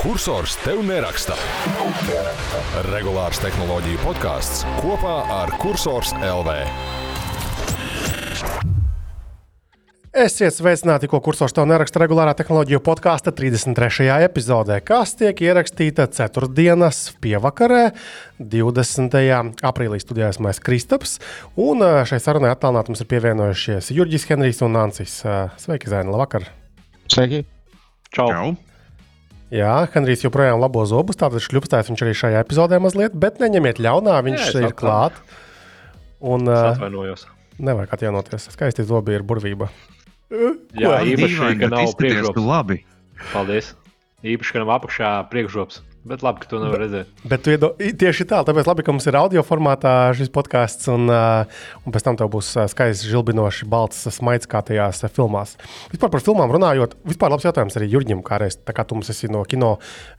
kursors tev neraksta. Regulārs tehnoloģiju podkāsts kopā ar Cursors LV. Esiet sveicināti, ko kursors to neraksta regulārā tehnoloģiju podkāsta 33. epizodē, kas tiek ierakstīta ceturtdienas pievakarē, 20. aprīlī studijās mēs Kristaps. Un eh, šai sarunai attālināti mums ir pievienojušies Jurģis Henrijs un Nancis. Eh, Sveiki, Zēni, labvakar! Sveiki! Čau! Čau. Jā, Henrijs joprojām labo zobus, tātad šļupstājs viņš arī šajā epizodē mazliet, bet neņemiet ļaunā, viņš Jā, ir klāt. Un Es atvainojos. nevajag atjaunoties. Skaisti zobi ir burvība. Jā, īpaši, Dīvaini, ka nav priekšroks. labi. Paldies. Īpaši, ka nav apakšā priekšroks. Bet labi, ka to nevar redzēt. Bet tu iedo, tieši tā, tāpēc labi, ka mums ir audio formātā šis podkāsts, un, uh, un pēc tam tev būs uh, skaists, žilbinošs, balts smaids kā tajās uh, filmās. Vispār par filmām runājot, vispār labs jautājums arī Jurģim, kā reiz, tā kā tu mums esi no kino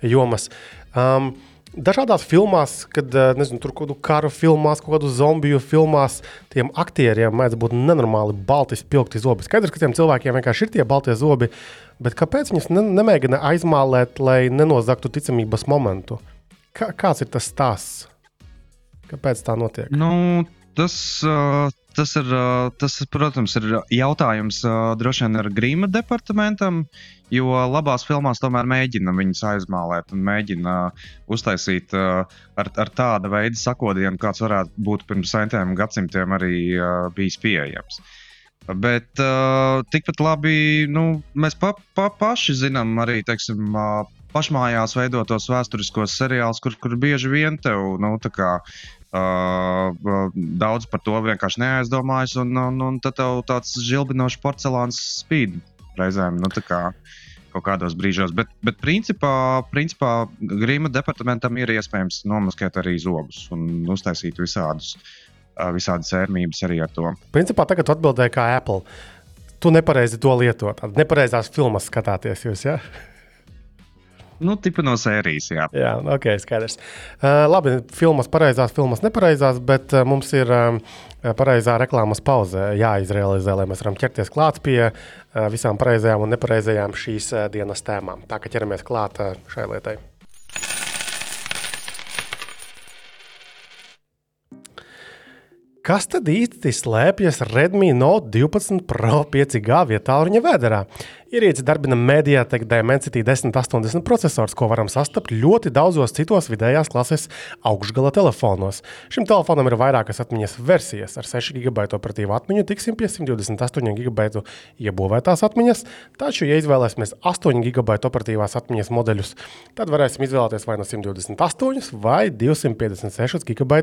jomas. Um, Dažādās filmās, kad uh, nezinu, tur kaut kādu karu filmās, kaut kādu zombiju filmās, tiem aktieriem mēdz būt nenormāli balti, spilgti zobi. Skaidrs, ka tiem cilvēkiem vienkārši ir tie balti zobi, bet kāpēc viņus ne, nemēģina aizmālēt, lai nenozagtu ticamības momentu? Kā, kāds ir tas stāsts? Kāpēc tā notiek? Nu, tas, uh, tas, ir, uh, tas, protams, ir jautājums uh, droši vien ar grīma departamentam, jo labās filmās tomēr mēģina viņus aizmālēt un mēģina uh, uztaisīt uh, ar, ar tādu veidu sakodienu, kāds varētu būt pirms centiem gadsimtiem arī uh, bijis pieejams. Bet uh, tikpat labi nu, mēs pa, pa, paši zinām arī teiksim, uh, pašmājās veidotos vēsturiskos seriālus, kur, kur bieži vien tev nu, kā, uh, daudz par to vienkārši neaizdomājas, un, un, un tad tev tāds žilbinošs porcelāns spīd reizēm. Nu, tā kā, Kaut kādos brīžos, bet, bet principā, principā Grīma departamentam ir iespējams nomaskēt arī zobus un uztaisīt visādus, visādas ērmības arī ar to. Principā tagad tu atbildēji kā Apple. Tu nepareizi to lietot. Nepareizās filmas skatāties jūs. Ja? Nu, tipa no sērijas, jā. Jā, ok, skaidrs. Uh, labi, filmas pareizās, filmas nepareizās, bet uh, mums ir uh, pareizā reklāmas pauze jāizrealizē, lai mēs varam ķerties klāt pie uh, visām pareizajām un nepareizajām šīs uh, dienas tēmām. Tā kā ķeramies klāt šai lietai. Kas tad īsti slēpjas Redmi Note 12 Pro 5G vietā ruņa vēderā? Ierīce darbina Mediatek Dimensity 1080 processors, ko varam sastapt ļoti daudzos citos vidējās klases augšgala telefonos. Šim telefonam ir vairākas atmiņas versijas. Ar 6 GB operatīvu atmiņu tiksim pie 128 GB iebūvētās atmiņas, taču, ja izvēlēsimies 8 GB operatīvās atmiņas modeļus, tad varēsim izvēlēties vai no 128 vai 256 GB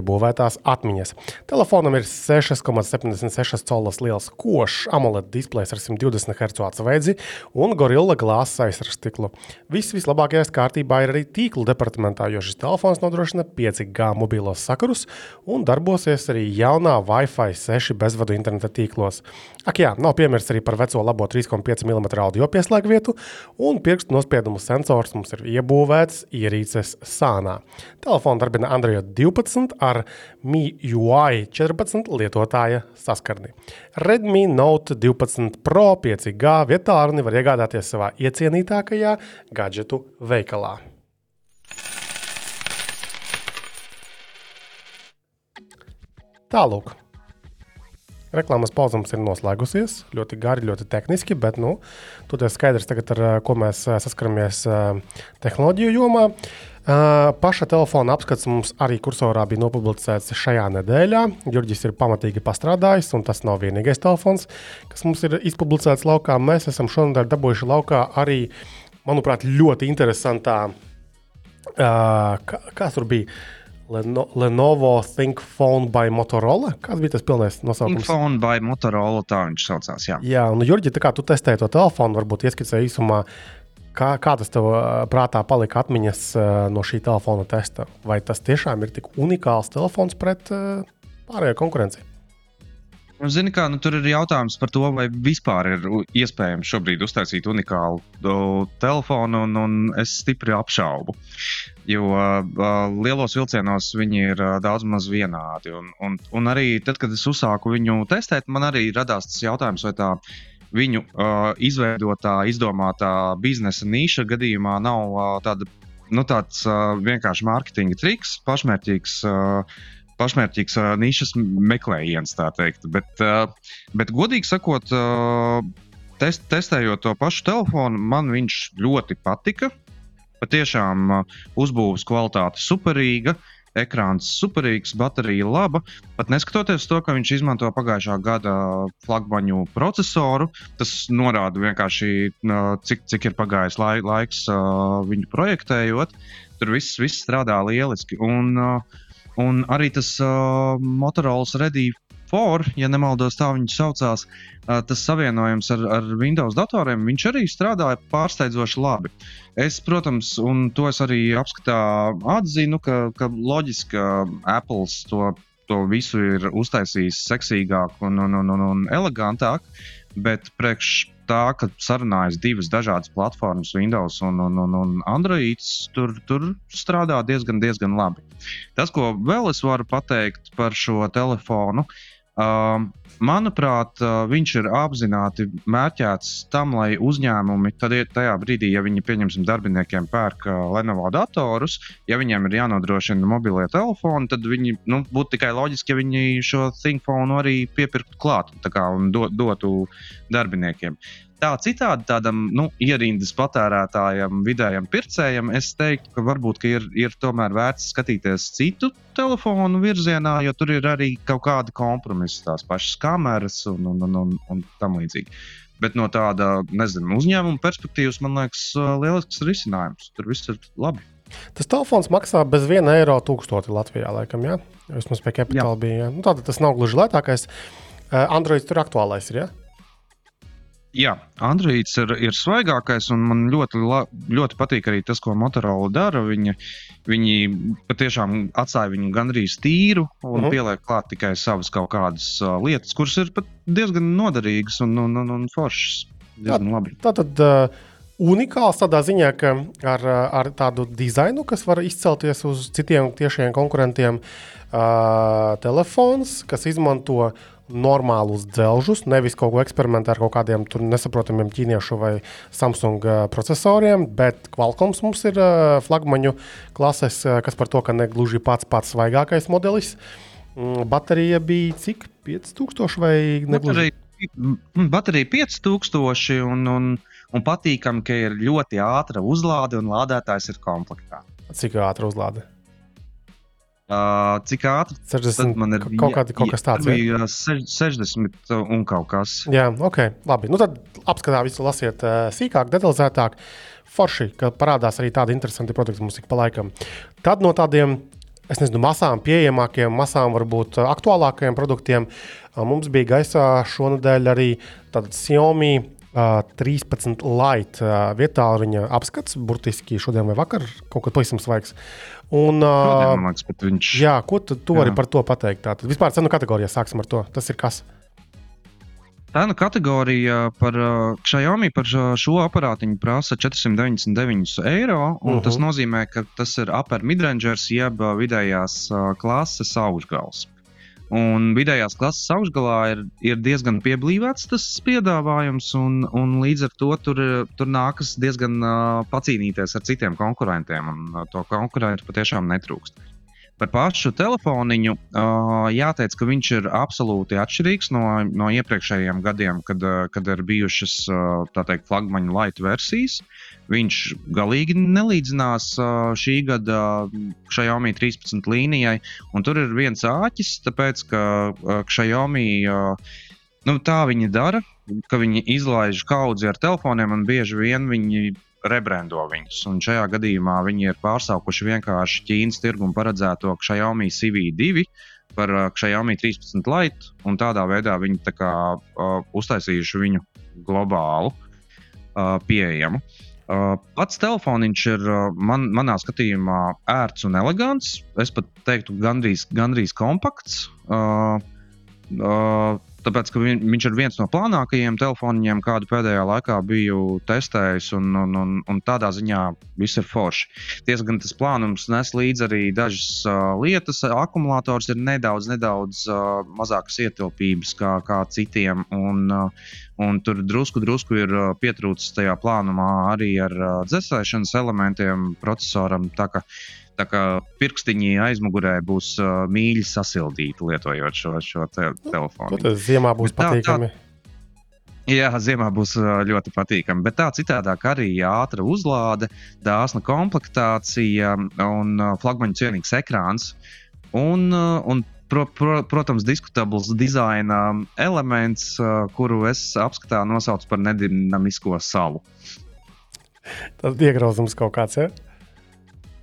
iebūvētās atmiņas. Telefonam ir 6,76 colas liels košs AMOLED displejs ar 120 Hz atsveidzi un Gorilla glāzes aizsargstiklu. Viss vislabākajās kārtībā ir arī tīklu departamentā, jo šis telefons nodrošina 5G mobilos sakarus un darbosies arī jaunā Wi-Fi 6 bezvadu interneta tīklos. Ak, jā, nav piemirsts arī par veco labo 3,5 mm audio pieslēgu vietu, un pirkstu nospiedumu sensors mums ir iebūvēts ierīces sānā. Telefonu darbina Android 12 ar MIUI 14 lietotāja saskarni. Redmi Note 12 Pro 5G vietā runi var iegādāties savā iecienītākajā gadgetu veikalā. Tālāk. Reklāmas pauze mums ir noslēgusies. Ļoti gari, ļoti tehniski, bet nu, tur ir skaidrs, tagad, ar ko mēs eh, saskaramies eh, tehnoloģiju jomā. Uh, Paša telefona apskats mums arī kursorā bija nopublicēts šajā nedēļā. Jurģis ir pamatīgi pastrādājis, un tas nav vienīgais telefons, kas mums ir izpublicēts laukā. Mēs esam šonadēļ dabūjuši laukā arī, manuprāt, ļoti interesantā, uh, kas tur bija. Leno, Lenovo Think Phone by Motorola. Kāds bija tas pilnais nosaukums? Phone by Motorola, tā viņš saucās. Jā. Jā, un Jurģi, tā kā tu testēji to telefonu, varbūt ieskicēji īsumā, kā, kā tas tev prātā palika atmiņas no šī telefona testa. Vai tas tiešām ir tik unikāls telefons pret pārējo konkurenci? Nu, Zini, kā, nu, tur ir jautājums par to, vai vispār ir iespējams šobrīd uztaisīt unikālu telefonu, un, un es stipri apšaubu. Jo uh, lielos vilcienos viņi ir uh, daudz maz vienādi. Un, un, un arī tad, kad es uzsāku viņu testēt, man arī radās tas jautājums, vai tā viņu uh, izveidotā, izdomātā biznesa niša gadījumā nav uh, tāda, nu, tāds uh, vienkārši mārketinga triks, pašmērķīgs. Uh, Pašmērķīgs uh, nišas meklējiens, tā teikt. Bet, uh, bet godīgi sakot, uh, test, testējot to pašu telefonu, man viņš ļoti patika. Patiešām uh, uzbūves kvalitāte superīga. Uh, ekrāns superīgs, baterija laba. Pat neskatoties to, ka viņš izmanto pagājušā gada flagmaņu procesoru, tas norāda vienkārši, cik, cik ir pagājis lai, laiks viņu projektējot. Tur viss, viss strādā lieliski. Un, un arī tas Motorola Redī 4, ja nemaldos, tā viņi saucās, tas savienojums ar, ar Windows datoriem, viņš arī strādāja pārsteidzoši labi. Es, protams, un to es arī apskatā atzinu, ka, ka loģiski, Apple to, to visu ir uztaisījis seksīgāk un, un, un, un, un elegantāk, bet priekš tā, ka sarunājas divas dažādas platformas, Windows un, un, un, un Android, tur, tur strādā diezgan, diezgan labi. Tas, ko vēl es varu pateikt par šo telefonu, uh, Um, manuprāt, uh, viņš ir apzināti mērķēts tam, lai uzņēmumi, tad tajā brīdī, ja viņi, pieņemsim, darbiniekiem pērk uh, Lenovo datorus, ja viņiem ir jānodrošina mobilie telefoni, tad viņi nu, būtu tikai loģiski, ja viņi šo ThinkPhone arī piepirktu klāt un do, dotu darbiniekiem. Tā citādi tādam nu, ierindas patērētājam, vidējam pircējam, es teiktu, ka varbūt ka ir, ir tomēr vērts skatīties citu telefonu virzienā, jo tur ir arī kaut kādi kompromisi, tās pašas kameras un, un, un, un, un tam līdzīgi. Bet no tāda nezinu, uzņēmuma perspektīvas, man liekas, lielisks risinājums. Tur viss ir labi. Tas telefons maksā bez 1 eiro tūkstoti Latvijā, laikam, jā? Vismaz pie kapitāla bija. Jā. Nu, tātad tas nav gluži lētākais. Android tur aktuālais ir? Ja? Jā, Androids ir, ir svaigākais, un man ļoti, la, ļoti patīk arī tas, ko Motorola dara. Viņi, viņi patiešām atstāja viņu gandrīz tīru un uh mhm. -huh. pieliek klāt tikai savas kaut kādas uh, lietas, kuras ir diezgan noderīgas un, un, un, un foršas. Tā, tā tad uh, unikāls tādā ziņā, ka ar, ar tādu dizainu, kas var izcelties uz citiem tiešiem konkurentiem, uh, telefons, kas izmanto normālus dzelžus, nevis kaut ko eksperimentēt ar kaut kādiem nesaprotamiem ķīniešu vai Samsung procesoriem, bet Qualcomms mums ir flagmaņu klases, kas par to, ka ne gluži pats pats svaigākais modelis. Mm, baterija bija cik? 5000 vai ne? Baterija, baterija 5000 un, un, un patīkami, ka ir ļoti ātra uzlāde un lādētājs ir komplektā. Cik ātra uzlāde? Uh, cik ātri 60, man ir kaut, kādi, kaut kas tāds? Bija 60 un kaut kas. Jā, ok, labi. Nu tad apskatā visu lasiet uh, sīkāk, detalizētāk. Forši, ka parādās arī tādi interesanti produkti mums ik pa laikam. Tad no tādiem, es nezinu, masām pieejamākiem, masām varbūt aktuālākajiem produktiem mums bija gaisā šonadēļ arī Xiaomi Uh, 13 Lite uh, vietā viņa apskats, burtiski šodien vai vakar, kaut kas pavisam svaigs. Un, uh, liekas, viņš... Jā, ko tu, tu vari par to pateikt? Tātad vispār cenu kategorijā sāksim ar to. Tas ir kas? Cenu kategorija par uh, Xiaomi par šo aparātiņu prasa 499 eiro. Uh -huh. Tas mhm. nozīmē, ka tas ir upper midrangers jeb vidējās uh, klases augšgals. Un vidējās klases augšgalā ir, ir diezgan pieblīvēts tas piedāvājums, un, un līdz ar to tur, tur nākas diezgan uh, pacīnīties ar citiem konkurentiem, un uh, to konkurentu patiešām netrūkst. Par pašu telefoniņu uh, jāteic, ka viņš ir absolūti atšķirīgs no, no iepriekšējiem gadiem, kad, kad ir bijušas uh, teikt, flagmaņa light versijas. Viņš galīgi nelīdzinās uh, šī gada Xiaomi 13 līnijai, un tur ir viens āķis, tāpēc ka Xiaomi nu, tā viņi dara, ka viņi izlaiž kaudzi ar telefoniem, un bieži vien viņi rebrando viņus. Un šajā gadījumā viņi ir pārsaukuši vienkārši Ķīnas tirgumu paredzēto Xiaomi CV2 par uh, Xiaomi 13 Lite, un tādā veidā viņi tā kā, uh, uztaisījuši viņu globālu uh, pieejamu. Uh, pats telefoniņš ir uh, man, manā skatījumā ērts un elegants. Es pat teiktu, gandrīz, gandrīz kompakts. Uh, uh, tāpēc, ka viņ, viņš ir viens no plānākajiem telefoniem, kādu pēdējā laikā biju testējis. Un, un, un, un tādā ziņā viss ir forši. Tiesa gan tas plānums nes līdzi arī dažas uh, lietas. Akumulators ir nedaudz, nedaudz uh, mazākas ietilpības kā, kā citiem. Un, uh, un tur drusku, drusku ir uh, pietrūcis tajā plānumā arī ar uh, dzēsēšanas elementiem procesoram. Tā kā, Tā kā pirkstiņi aizmugurē būs uh, mīļi sasildīti, lietojot šo, šo te telefonu. Nu, tas ziemā būs Bet tā- patīkami. Jā, ziemā būs ļoti patīkami. Bet tā citādāk arī ātra uzlāde, dāsna komplektācija un flagmaņa cienīgs ekrāns. Un, un pro, pro, protams, diskutabls dizaina elements, kuru es apskatā nosaucu par nedinamisko salu. Tas iegrauzums kaut kāds. Ja?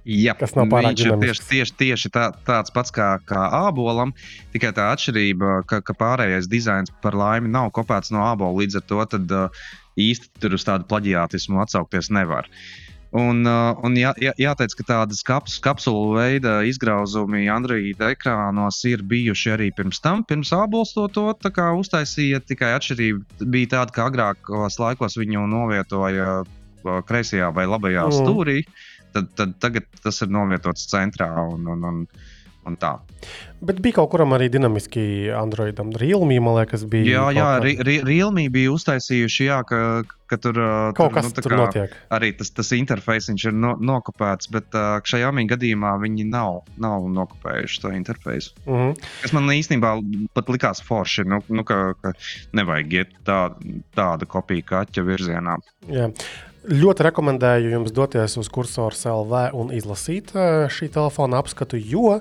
Jā, Kas nav pārāk viņš ir tieši, tieši, tieši tā, tāds pats kā, kā ābolam, tikai tā atšķirība, ka, ka pārējais dizains par laimi nav kopēts no ābola. Līdz ar to tad, uh, īsti tur uz tādu plaģiātismu atsaukties nevar. Un, uh, un jā, jā, jāteic, ka tādas kaps, kapsulu veida izgrauzumi Android ekrānos ir bijuši arī pirms tam. Pirms ābols to, to uztaisīja, tikai atšķirība bija tāda, ka agrākos laikos viņu novietoja uh, kreisajā vai labajā Mm. stūrī. Tad, tad tagad tas ir novietots centrā un, un, un, un tā. Bet bija kaut kuram arī dinamiski Androidam. Realme, man liekas, bija. Jā, jā, kā- Re- Re- Realme bija uztaisījuši, jā, ka, ka tur uh, Kaut kas tā tur kā notiek. Arī tas, tas interfejs ir no, nokopēts, bet uh, šajā gadījumā viņi nav, nav nokopējuši to interfeisu. Mhm. Kas man īstenībā pat likās forši, nu, nu, ka, ka nevajag iet tā, tādu kopiju kaķa virzienā. Jā. Ļoti rekomendēju jums doties uz kursors LV un izlasīt eh, šī telefona apskatu, jo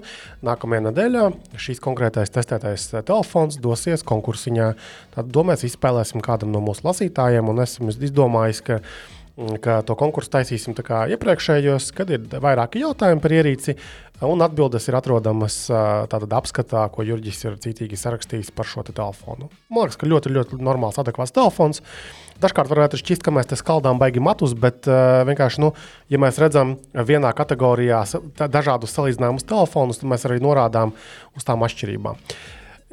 nākamajā nedēļā šīs konkrētais testētais eh, telefons dosies konkursiņā. Tad to mēs izspēlēsim kādam no mūsu lasītājiem, un esmu izdomājis, ka, mm, ka to konkursu taisīsim tā kā iepriekšējos, kad ir vairāki jautājumi par ierīci, un atbildes ir atrodamas eh, tādā apskatā, ko Jurģis ir cītīgi sarakstījis par šo te telefonu. Man liekas, ka ļoti, ļoti normāls, adekvāts telefons. Dažkārt varētu šķist, ka mēs te skaldām baigi matus, bet uh, vienkārši, nu, ja mēs redzam vienā kategorijā dažādus salīdzinājumus telefonus, tad mēs arī norādām uz tām atšķirībām.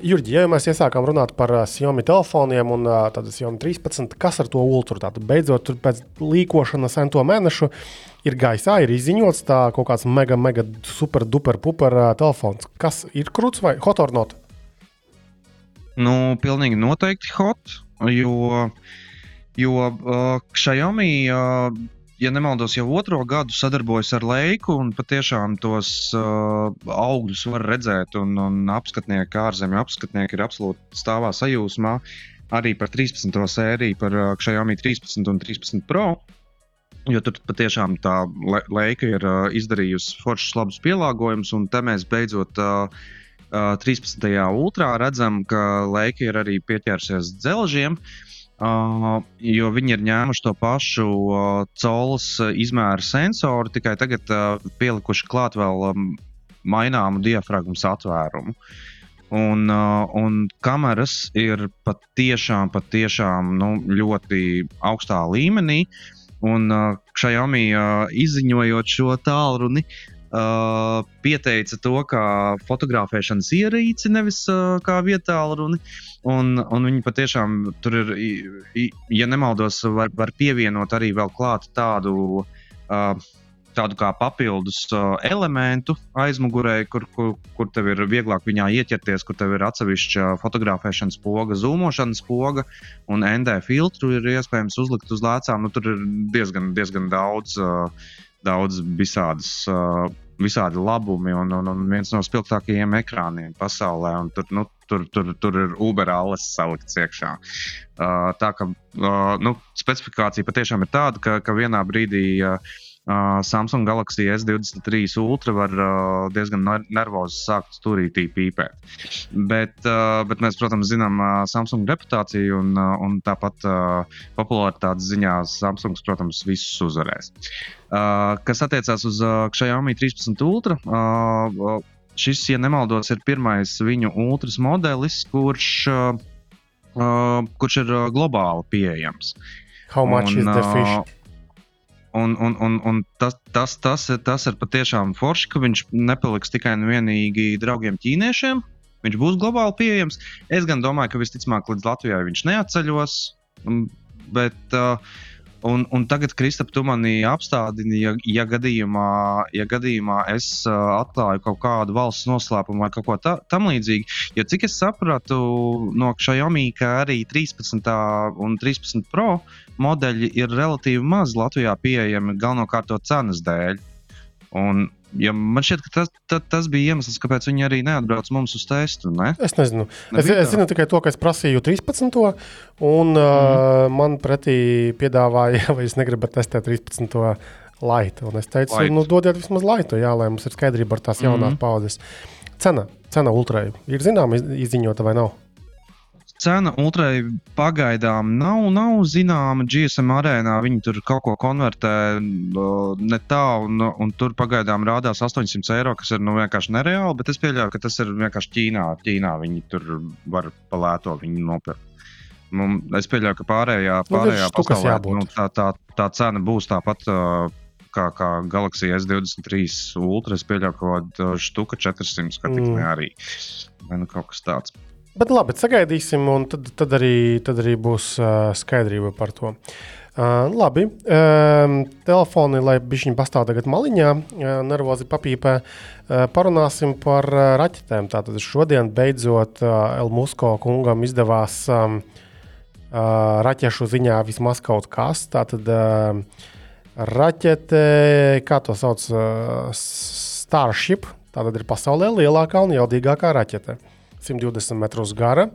Jurģi, ja mēs iesākām runāt par uh, Xiaomi telefoniem un uh, tādu Xiaomi 13, kas ar to ultru? Tātad beidzot, pēc līkošanas cento mēnešu ir gaisā, ir izziņots tā kaut kāds mega, mega super, duper, puper uh, telefons. Kas ir krūts vai hot or not? Nu, pilnīgi noteikti hot, jo, jo uh, Xiaomi, uh, ja nemaldos, jau otro gadu sadarbojas ar Leiku, un patiešām tos uh, augļus var redzēt, un, un apskatnieki, ārzemju apskatnieki ir absolūti stāvā sajūsmā arī par 13. sēriju, par uh, Xiaomi 13 un 13 Pro. Jo tur patiešām tā le- leika ir uh, izdarījusi foršus, labus pielāgojumus, un te mēs beidzot uh, uh, 13. ultrā redzam, ka leika ir arī pieķērsies dzelžiem. Uh, jo viņi ir ņēmuši to pašu uh, colas uh, izmēru sensoru, tikai tagad uh, pielikuši klāt vēl um, maināmu diafragmas atvērumu. Un, uh, un kameras ir patiešām, patiešām nu, ļoti augstā līmenī. Un uh, Xiaomi uh, izziņojot šo tālruni, uh, pieteica to kā fotografēšanas ierīci, nevis uh, kā vietālu runi. Un, un viņi patiešām tur ir, ja nemaldos, var, var pievienot arī vēl klāt tādu. Uh, Tādu kā papildus uh, elementu aizmugurē, kur, kur, kur tev ir vieglāk viņā ieķerties, kur tev ir atsevišķa fotografēšanas poga, zūmošanas poga un ND filtru ir iespējams uzlikt uz lēcām. Nu, tur ir diezgan, diezgan daudz, uh, daudz visādas, uh, visādi labumi un, un, un viens no spilgtākajiem ekrāniem pasaulē. un Tur, nu, tur, tur, tur ir Uber alas salikts iekšā. Uh, tā kā uh, nu, specifikācija patiešām ir tāda, ka, ka vienā brīdī. Uh, Samsung Galaxy S23 Ultra var uh, diezgan ner- nervozi sākt stūrītī pīpēt. Bet, uh, bet mēs, protams, zinām uh, Samsung reputāciju, un, uh, un tāpat uh, popularitātes ziņā Samsung, protams, visus uzvarēs. Uh, kas attiecās uz uh, Xiaomi 13 Ultra, uh, uh, šis, ja nemaldos, ir pirmais viņu ultras modelis, kurš, uh, uh, kurš ir uh, globāli pieejams. How much Un, is the fish? ā, Un, un, un, un tas, tas, tas, tas ir patiešām forši, ka viņš nepaliks tikai un vienīgi draugiem ķīniešiem. viņš būs globāli pieejams. Es gan domāju, ka visticamāk līdz Latvijai viņš neatceļos. Bet, uh, un, un tagad, Kristap, tu mani apstādini, ja, ja, gadījumā, ja gadījumā es uh, atklāju kaut kādu valsts noslēpumu vai kaut ko ta, tam līdzīgu. Jo cik es sapratu no Xiaomi, ka arī 13 un 13 Pro modeļi ir relatīvi maz Latvijā pieejami galvenokārt to cenas dēļ. Un, ja man šķiet, ka tas, tas, tas bija iemesls, kāpēc viņi arī neatbrauc mums uz testu. Ne? Es nezinu. Es, Nebija es tā? zinu tikai to, ka es prasīju 13. un mm. uh, man pretī piedāvāja, vai es negribu testēt 13. laitu. Un es teicu, Light. nu, dodiet vismaz laitu, jā, lai mums ir skaidrība ar tās jaunās mm. paudzes. Cena, cena ultrai ir zināma, iz- izziņota vai nav? Cena ultrai pagaidām nav, nav zināma. GSM arēnā viņi tur kaut ko konvertē ne tā, un, un tur pagaidām rādās 800 eiro, kas ir nu, vienkārši nereāli. Bet es pieļauju, ka tas ir vienkārši Ķīnā. Ķīnā viņi tur var palēto viņu nopirkt. Nu, es pieļauju, ka pārējā, Nu, pārējā štukas pasaulē nu, tā, tā, tā cena būs tāpat. Uh, Kā, kā Galaxy S23 Ultra, es pieļauju, ka kaut kāda štuka 400 skatītāji Mm. arī. Nu kaut kas tāds. Bet labi, sagaidīsim, un tad, tad, arī, tad arī būs uh, skaidrība par to. Uh, labi, um, telefoni, lai viņi pastāv tagad maliņā, uh, nervozi papīpē, uh, parunāsim par uh, raķetēm. Tātad šodien beidzot uh, Elmusko kungam izdevās um, uh, raķešu ziņā vismaz kaut kas. Tātad uh, raķete, kā to sauc, uh, Starship, tātad ir pasaulē lielākā un jaudīgākā raķete. 120 metrus gara,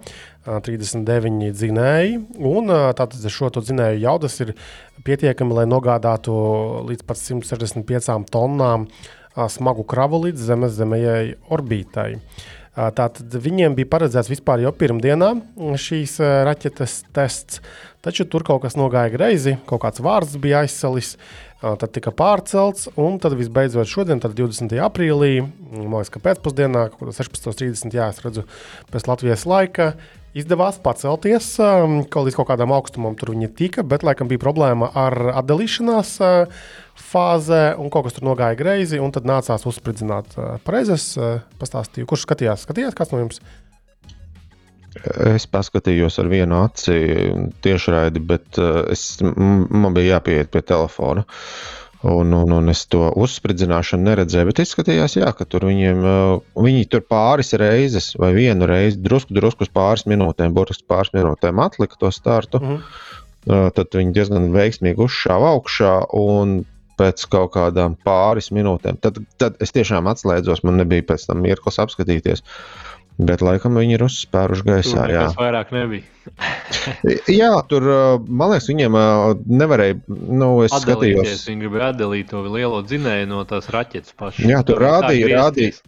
ā, 39 dzinēji. Un tātad šo dzinēju jaudas ir pietiekami, lai nogādātu līdz pat 165 tonnām smagu kravu līdz Zemes zemējai orbītai. Ā, Tātad viņiem bija paredzēts vispār jau pirmdienā šīs raķetes tests, taču tur kaut kas nogāja greizi, kaut kāds vārds bija aizsalis. ā, Tad tika pārcelts, un tad visbeidzot šodien, tad 20. aprīlī, liekas, ka pēcpusdienā, kaut kādā 16.30. jā, es redzu, pēc Latvijas laika, izdevās pacelties kaut līdz kaut kādam augstumam. Tur viņi tika, bet laikam bija problēma ar atdalīšanās fāzē, un kaut kas tur nogāja greizi, un tad nācās uzspridzināt pareizes. Uh, pastāstīju, kurš skatījās? Skatījās kāds no jums? Es paskatījos ar vienu aci tiešraidi, bet uh, es, man bija jāpieiet pie telefona. Un, un, un es to uzspridzināšanu neredzēju, bet izskatījās, jā, ka tur viņiem, uh, viņi tur pāris reizes vai vienu reizi, drusku, drusku uz pāris minūtēm, burtiski pāris minūtēm atlika to startu. Uh, Tad viņi diezgan veiksmīgi uzšāva augšā un pēc kaut kādām pāris minūtēm. Tad, tad es tiešām atslēdzos, man nebija pēc tam mirklis apskatīties. Bet laikam viņi ir uzspēruši Tur gaisā. Jā. nekas vairāk nebija. Jā, tur, uh, man liekas, viņiem uh, nevarēja. Nu, es Atdalīties, skatījos, viņi gribēja atdalīt to lielo dzinēju no tās raķetes pašas. Jā, tur Tur rādīja- griezties.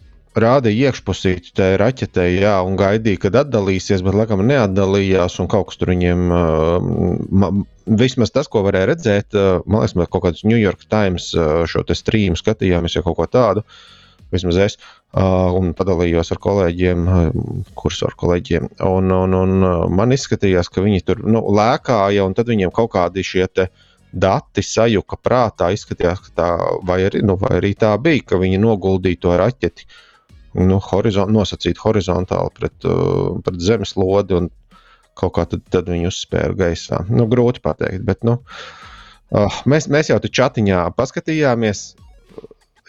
rādīja iekšpusīti tai raķetei, jā, un gaidīja, kad atdalīsies, bet laikam neatdalījās. Un kaut kas tur viņiem, uh, ma, vismaz tas, ko varēja redzēt, uh, man liekas, mēs kaut kādus New York Times uh, šo streamu skatījāmies, jau kaut ko tādu. Vismaz es. Un padalījos ar kolēģiem, kursus ar kolēģiem. Un, un, un man izskatījās, ka viņi tur nu, lēkāja, un tad viņiem kaut kādi šie dati sajuka prātā. Izskatījās, ka tā vai arī, nu, vai arī tā bija, ka viņi noguldīja to raķeti nu, horizon, nosacīt horizontāli pret, pret zemeslodi, un kaut kā tad, tad viņi uzspēra gaisā. Nu, grūti pateikt, bet nu, uh, mēs, mēs jau tur chatiņā paskatījāmies.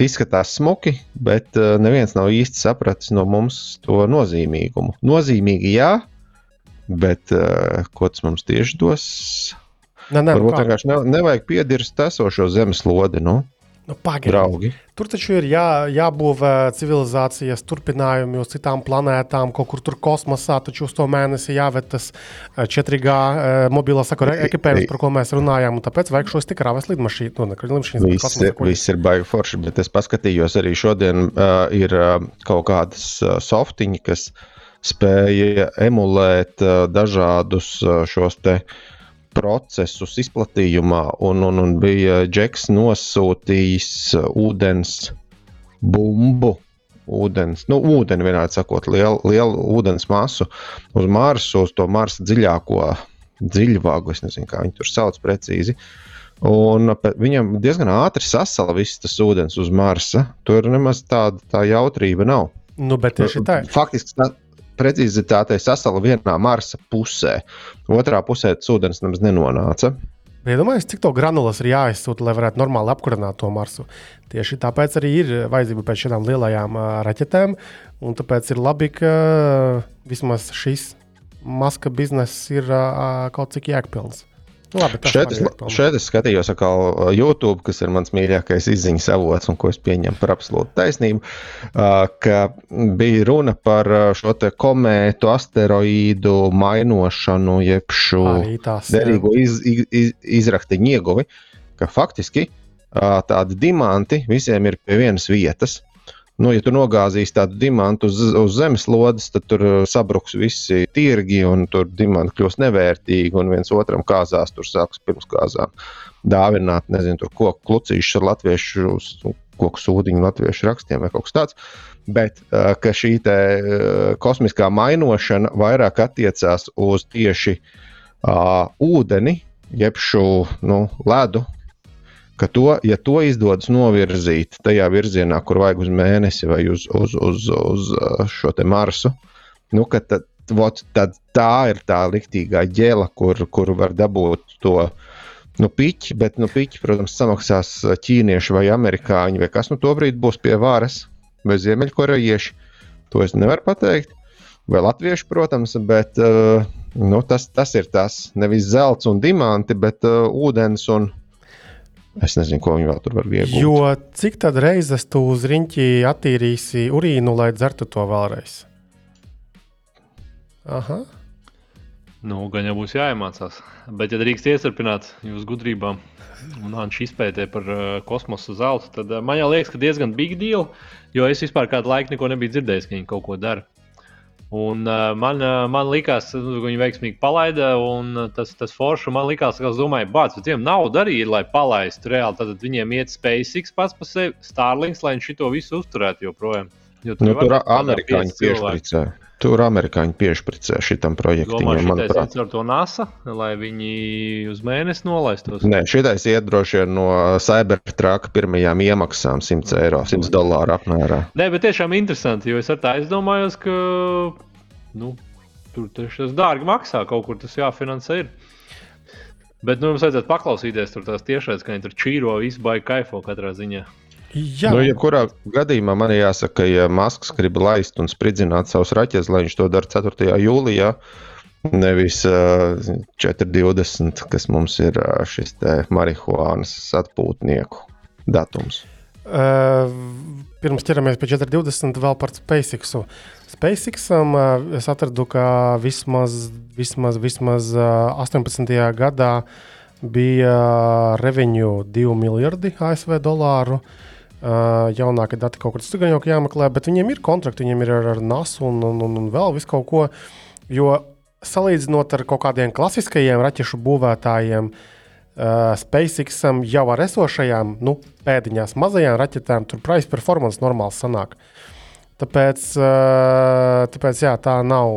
Izskatās smuki, bet uh, neviens nav īsti sapratis no mums to nozīmīgumu. Nozīmīgi, jā, bet uh, ko tas mums tieši dos? Nē, nē, nu Varbūt kā? vienkārši ne, nevajag piedirst esošo zemeslodi, nu, Nu, draugi. Tur taču ir jā, jābūvē civilizācijas turpinājumi uz citām planētām, kaut kur tur kosmosā, taču uz to mēnesi jāved tas eh, 4G eh, mobilā sakura ekipējums, par ko mēs runājām. un Tāpēc vajag šos tik rāves lidmašīnu, nu, lidmašīnas, Viss ir, viss ir baigi forši, bet es paskatījos arī šodien, uh, ir uh, kaut kādas uh, softiņi, kas spēja emulēt uh, dažādus uh, šos te procesus izplatījumā, un, un, un bija Džeks nosūtījis ūdens bumbu. Ūdens, nu, ūdeni vienādi sakot, lielu, lielu ūdens masu uz Marsu, uz to Marsa dziļāko dziļvāgu. Es nezinu, kā viņi tur sauc precīzi. Un viņam diezgan ātri sasala viss tas ūdens uz Marsa. Tur nemaz tāda tā jautrība nav. Nu, bet tieši tā. Faktiski, tā, precizitātei sasala vienā Marsa pusē. Otrā pusē tas ūdens nemaz nenonāca. Iedomājieties, cik to granulas ir jāizsūta, lai varētu normāli apkurināt to Marsu. Tieši tāpēc arī ir vajadzība pēc šādām lielajām uh, raķetēm. Un tāpēc ir labi, ka uh, vismaz šis maska bizness ir uh, kaut cik jēgpilns. Labi, Šeit es, šeit es skatījos atkal uh, YouTube, kas ir mans mīļākais izziņas avots un ko es pieņemu par absolūtu taisnību. uh, Ka bija runa par uh, šo te komētu, asteroīdu mainošanu, jeb šo derīgo iz, iz, iz, izraktiņu ieguvi, ka faktiski tādi diamanti visiem ir pie vienas vietas. Nu, ja tu nogāzīsi tādu diamantu uz, uz zemeslodes, tad tur ā, sabruks visi tirgi, un tur diamanti kļūs nevērtīgi, un viens otram kāzās tur sāks pirms kāzām dāvināt, nezinu, tur koku klucīšus ar latviešu, koku sūdiņu latviešu rakstiem vai kaut kas tāds. Bet ā, ka šī te, ā, kosmiskā mainošana vairāk attiecās uz tieši uh, ūdeni, jeb šo nu, ledu, ka to, ja to izdodas novirzīt tajā virzienā, kur vajag uz mēnesi vai uz, uz, uz, uz uh, šo Marsu, nu, tad, vot, tad tā ir tā liktīgā ģēla, kur, kur var dabūt to. Nu, piķi, bet, nu, piķi, protams, samaksās ķīnieši vai amerikāņi, vai kas nu to brīdi būs pie varas, vai ziemeļkorejieši. To es nevaru pateikt. Vai latvieši, protams, bet uh, nu, tas, tas ir tas nevis zelts un diamanti, bet uh, ūdens un es nezinu, ko viņi vēl tur var iegūt. Jo cik tad reizes tu uz riņķi attīrīsi urīnu, lai dzertu to vēlreiz? Aha. Nu, gan jau būs jāiemācās. Bet, ja drīkst iesarpināt jūsu gudrībām un Anča izpētē par uh, kosmosa zeltu, tad uh, man jau liekas, ka diezgan big deal, jo es vispār kādu laiku neko nebiju dzirdējis, ka viņi kaut ko dara. Un, uh, man, uh, man liekas, ka viņi veiksmīgi palaida, un uh, tas, tas forši. Man liekas, ka domāju, bāc, bet viņiem nauda arī ir, lai palaistu reāli. Tad viņiem iet SpaceX pats par sevi, Starlinks, lai viņš šo visu uzturētu joprojām. Jo Nu, tur būt kādā amerikāņi piešpricē. Tur amerikāņi piešpricē šitam projektam, manuprāt. iet ar to NASA, lai viņi uz mēnesi nolaistos. Nē, šitais iet droši vien no Cybertruck pirmajām iemaksām 100 eiro, 100 dolāru apmērā. Nē, bet tiešām interesanti, jo es tā aizdomājos, ka nu, tur tas dārgi maksā, kaut kur tas jāfinansē. Ir. Bet nu, mums vajadzētu paklausīties tur tās tiešais, ka viņi tur čīro visu baigi kaifo katrā ziņā. Jā, Nu, jebkurā gadījumā man jāsaka, ka, ja Masks grib laist un spridzināt savus raķetes, lai viņš to dara 4. jūlijā, nevis uh, 4.20, kas mums ir uh, šis marihuānas atpūtnieku datums. Uh, pirms ķeramies pie 420, vēl par SpaceX. SpaceXam uh, es atradu, ka vismaz, vismaz, vismaz uh, 18. gadā bija revenue 2 miljardi ASV dolāru. Uh, jaunākie dati kaut kur citur jau jāmeklē, bet viņiem ir kontrakti, viņiem ir ar, ar NASA un, un, un, un vēl visu kaut ko. Jo salīdzinot ar kaut kādiem klasiskajiem raķešu būvētājiem, uh, SpaceXam jau ar esošajām nu, pēdiņās mazajām raķetēm, tur price performance normāli sanāk. Uh, tāpēc jā, tā nav.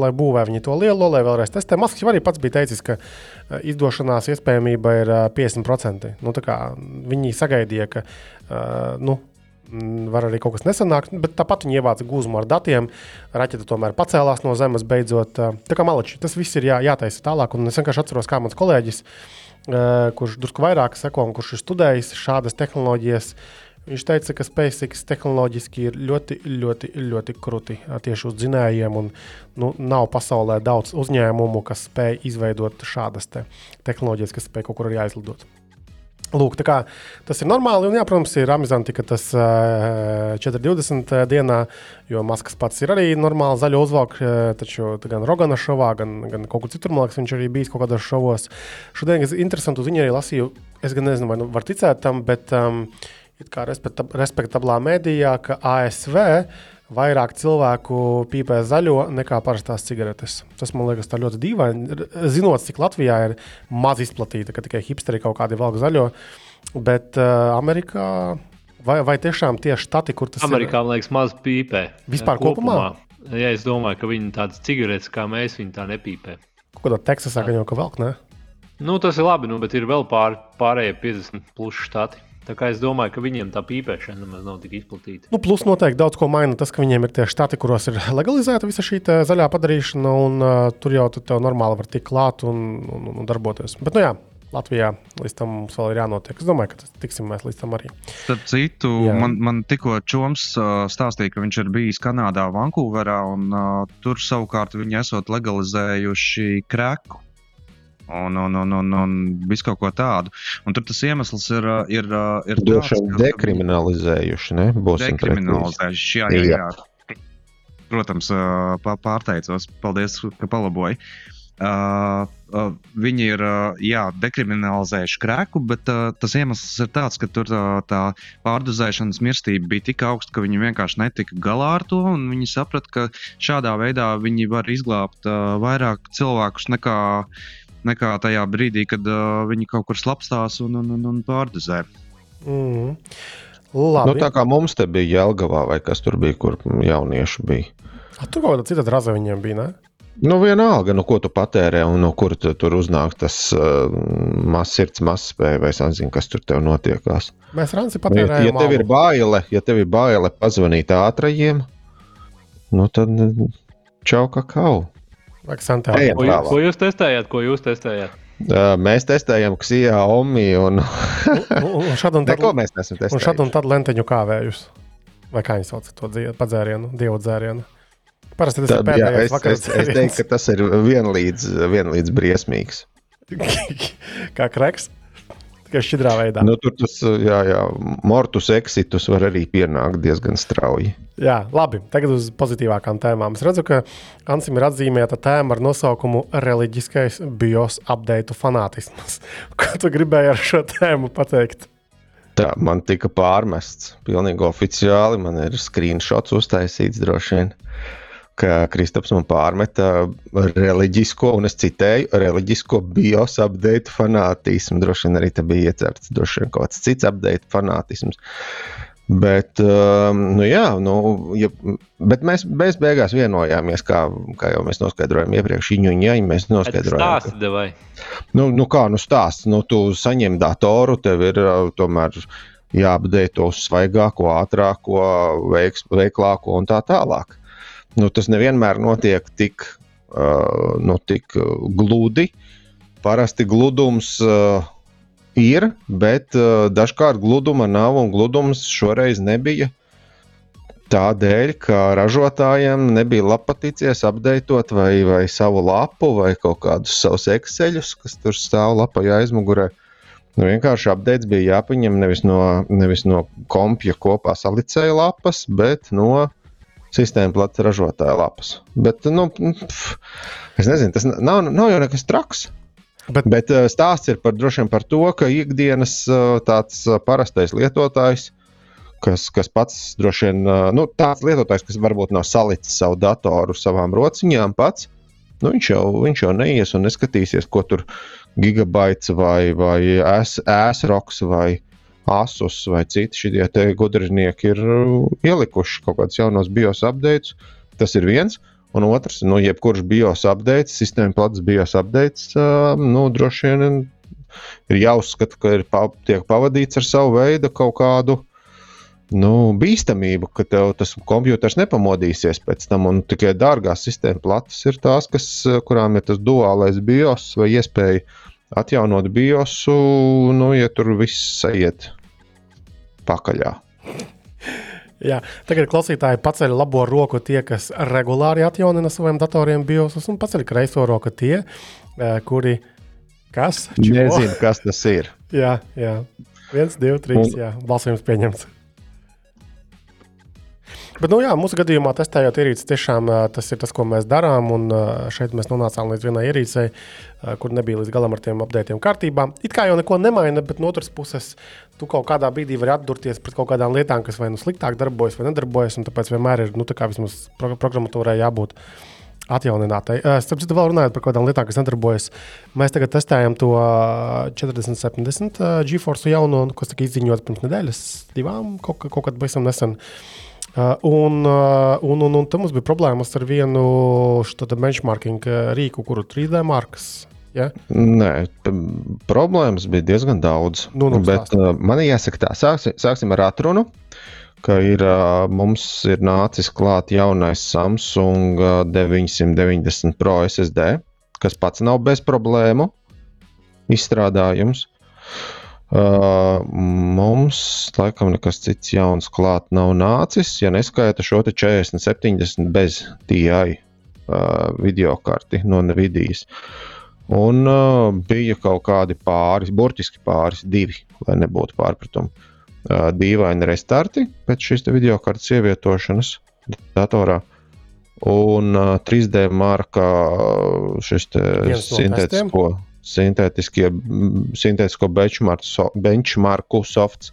Lai būvē viņi to lielo, lai vēlreiz testē. Maskis arī pats bija teicis, ka uh, izdošanās iespējamība ir uh, 50%. Nu, tā kā viņi sagaidīja, ka nu, var arī kaut kas nesanākt, bet tāpat viņi ievāca gūzmu ar datiem. Raķete tomēr pacēlās no zemes beidzot. Tā kā maliči, tas viss ir jā, jātaisa tālāk. Un es vienkārši atceros, kā mans kolēģis, kurš drusku vairāk seko un kurš ir studējis šādas tehnoloģijas. Viņš teica, ka SpaceX tehnoloģiski ir ļoti, ļoti, ļoti krūti tieši uz dzinējiem. Un, nu, nav pasaulē daudz uzņēmumu, kas spēj izveidot šādas te tehnoloģijas, kas spēj kaut kur arī aizlidot. Lūk, kā tas ir normāli. Un, jā, protams, ir amizanti, ka tas uh, 4,20 dienā, jo Maskas pats ir arī normāli zaļo uzvalku, uh, taču gan Rogana šovā, gan, gan kaut kur citur, man liekas, viņš arī bijis kaut kādos šovos. Šodien es interesantu ziņu arī lasīju. Es gan nezinu, vai nu var ticēt tam, bet um, kā respektab respektablā mēdījā, ka ASV vairāk cilvēku pīpē zaļo nekā parastās cigaretes. Tas man liekas ļoti dīvaini. Zinot, cik Latvijā ir maz izplatīta, ka tikai hipsteri kaut kādi velk zaļo, bet uh, Amerikā. Vai, vai tiešām tieši štati, kur tas Amerikā, man liekas, maz pīpē. Vispār Jā, kopumā? Jā, es domāju, ka viņi tādas cigaretes kā mēs, viņi tā nepīpē. ir? Kaut kādā Teksasā gan jau ka velk, ne? Nu, tas ir labi, nu, bet ir vēl pār, pārējie 50 plus štati. Tā kā es domāju, ka viņiem tā pīpēšana nemaz nav tik izplatīta. Nu, plus noteikti daudz ko maina tas, ka viņiem ir tie štati, kuros ir legalizēta visa šī te zaļā padarīšana, un uh, tur jau tu normāli var tikt klāt un, un, un darboties. Bet, nu jā, Latvijā līdz tam mums vēl ir jānotiek. Es domāju, ka tas tiksim mēs līdz tam arī. Starp citu, Jā. man, man tikko Čoms uh, stāstīja, ka viņš ir bijis Kanādā, Vankūverā, un uh, tur savukārt viņi esot legalizējuši krēku. Un, un, un, un, un visu kaut ko tādu. Un tur tas iemesls ir, uh, ir, uh, ir Droši vien ka- dekriminalizējuši, ne? Būsim dekriminalizējuši. Jā, jā, jā. Protams, pā- pārteicos. Paldies, ka palaboji. Uh, uh, viņi ir uh, jā, dekriminalizējuši krēku, bet uh, tas iemesls ir tāds, ka tur uh, tā pārdozēšanas mirstība bija tik augsta, ka viņi vienkārši netika galā ar to. un Viņi saprata, ka šādā veidā viņi var izglābt uh, vairāk cilvēkus nekā, nekā tajā brīdī, kad uh, viņi kaut kur slapstās un, un, un, un pārdozē. Mm. Nu, Labi. tā kā mums te bija Jelgavā, vai kas tur bija, kur jaunieši bija. A, Tur kaut kāda cita raza viņiem bija. Ne? Nu, vienalga, nu, ko tu patērē un no kur tu, tur uznāk tas uh, mazs sirds, mazs spēja, vai es nezinu, kas tur tev notiekās. Mēs Ranci Nu, ja, ja tev ir baile, ja tev ir baile pazvanīt ātrajiem, nu tad uh, čau kakao. Ejam. Ko, jūs, ko jūs testējāt? Ko jūs testējāt? Uh, mēs testējam Ksijā, Omi un Un šad un tad, neko mēs nesam un šad testējuši. un tad lenteņu kāvējus. Vai kā viņi sauc to dzē- padzērienu, dievu dzērienu. Parasti tas Tad, ir jā, pēdējais es, vakars. es, es teiktu, ka tas ir vienlīdz, vienlīdz briesmīgs. kā kreks. Tikai šķidrā veidā. Nu, tur tas, jā, jā, mortus exitus var arī pienākt diezgan strauji. Jā, labi. Tagad uz pozitīvākām tēmām. Es redzu, ka Ansim ir atzīmēta tēma ar nosaukumu Reliģiskais bios update fanātisms. Ko tu gribēji ar šo tēmu pateikt? Tā man tika pārmests. Pilnīgi oficiāli man ir screenshots uztaisīts droši vien. Ka Kristaps man pārmeta reliģisko, un es citēju, reliģisko bios update fanātismu. Droši vien arī te bija iecerts droši vien kaut kāds cits update fanātisms. Bet, um, nu jā, nu, ja, bet mēs, mēs beigās vienojāmies, kā, kā jau mēs noskaidrojām iepriekš, viņu jaņu mēs noskaidrojām. ka- Stāsti, vai? Nu, nu kā, nu stāsts, nu tu saņem datoru, tev ir uh, tomēr jāapdei to uz svaigāko, ātrāko, veiks, veiklāko un tā tālāk. Nu, tas nevienmēr notiek tik, uh, nu, tik uh, gludi. Parasti gludums uh, ir, bet uh, dažkārt gluduma nav un gludums šoreiz nebija. Tādēļ, ka ražotājiem nebija lapaticies apdeitot vai, vai savu lapu vai kaut kādus savus ekseļus, kas tur stāv lapā aizmugurē. Nu, vienkārši apdeits bija jāpaņem nevis no, nevis no kompja kopā salicēja lapas, bet no sistēma plats ražotāja lapas. Bet, nu, pf, es nezinu, tas nav, nav jau nekas traks. Bet- Bet eh, stāsts ir par, par to, ka ikdienas eh, tāds eh, parastais lietotājs, kas, kas pats droši vien nu, tāds lietotājs, kas varbūt nav salicis savu datoru savām rociņām pats, nu, viņš, jau, viņš jau neies un neskatīsies, ko tur gigabaits vai, vai ēsroks vai asus vai citi šie gudrinieki ir uh, ielikuši kaut kādus jaunos bios updates. Tas ir viens. Un otrs, nu, jebkurš bios updates, sistēma plats bios updates, uh, nu, droši vien ir jāuzskata, ka ir pa, tiek pavadīts ar savu veidu kaut kādu nu, bīstamību, ka tev tas kompjuters nepamodīsies pēc tam. Un tikai dārgās sistēma plates ir tās, kas, kurām ir tas duālais bios vai iespēja atjaunot biosu, nu, ja tur viss aiziet pakaļā. Jā, tagad klausītāji paceļ labo roku tie, kas regulāri atjaunina saviem datoriem biosus, un paceļ kreiso roku tie, eh, kuri. Kas? Čiko? Nezinu, kas tas ir. Jā, jā. Viens, divi, trīs. Un- Jā, balsojums pieņemts. Bet, nu, jā, mūsu gadījumā, testējot ierīces, tiešām tas ir tas, ko mēs darām. Un šeit mēs nonācām līdz vienai ierīcei, kur nebija līdz galam ar tiem apgādētiem kārtībā. It kā jau neko nemaina, bet no otras puses, tu kaut kādā brīdī vari atdurties pret kaut kādām lietām, kas vai nu sliktāk darbojas, vai nedarbojas. Tāpēc vienmēr ir nu, vismaz pro programmatūrai jābūt atjauninātai. Starp citu, vēl runājot par kaut kādām lietām, kas nedarbojas, mēs tagad testējam to ā, 4070 uh, GeForce jauno, kas tika izziņots pirms nedēļas, divām, kaut, kaut kad pavisam nesen. Uh, un, uh, un, un, un tam mums bija problēmas ar vienu benchmarking uh, rīku, kuru 3D markas Ja? Nē, problēmas bija diezgan daudz. Nu, nu, bet uh, man jāsaka, tā, sāksim, sāksim ar atrunu. Ka ir, uh, mums ir nācis klāt jaunais Samsung uh, 990 Pro SSD, kas pats nav bez problēmu izstrādājums. Uh, mums, laikam, nekas cits jauns klāt nav nācis, ja neskaita šo te 40, 70 bez TI uh, video karti no Nvidia. Un uh, bija kaut kādi pāris, burtiski pāris, divi, lai nebūtu pārpratumu. Uh, dīvaini restarti pēc šīs video kartes ievietošanas datorā. Un uh, 3D marka uh, šis sintētisko, mm, sintētisko benchmark, so, benchmarku softs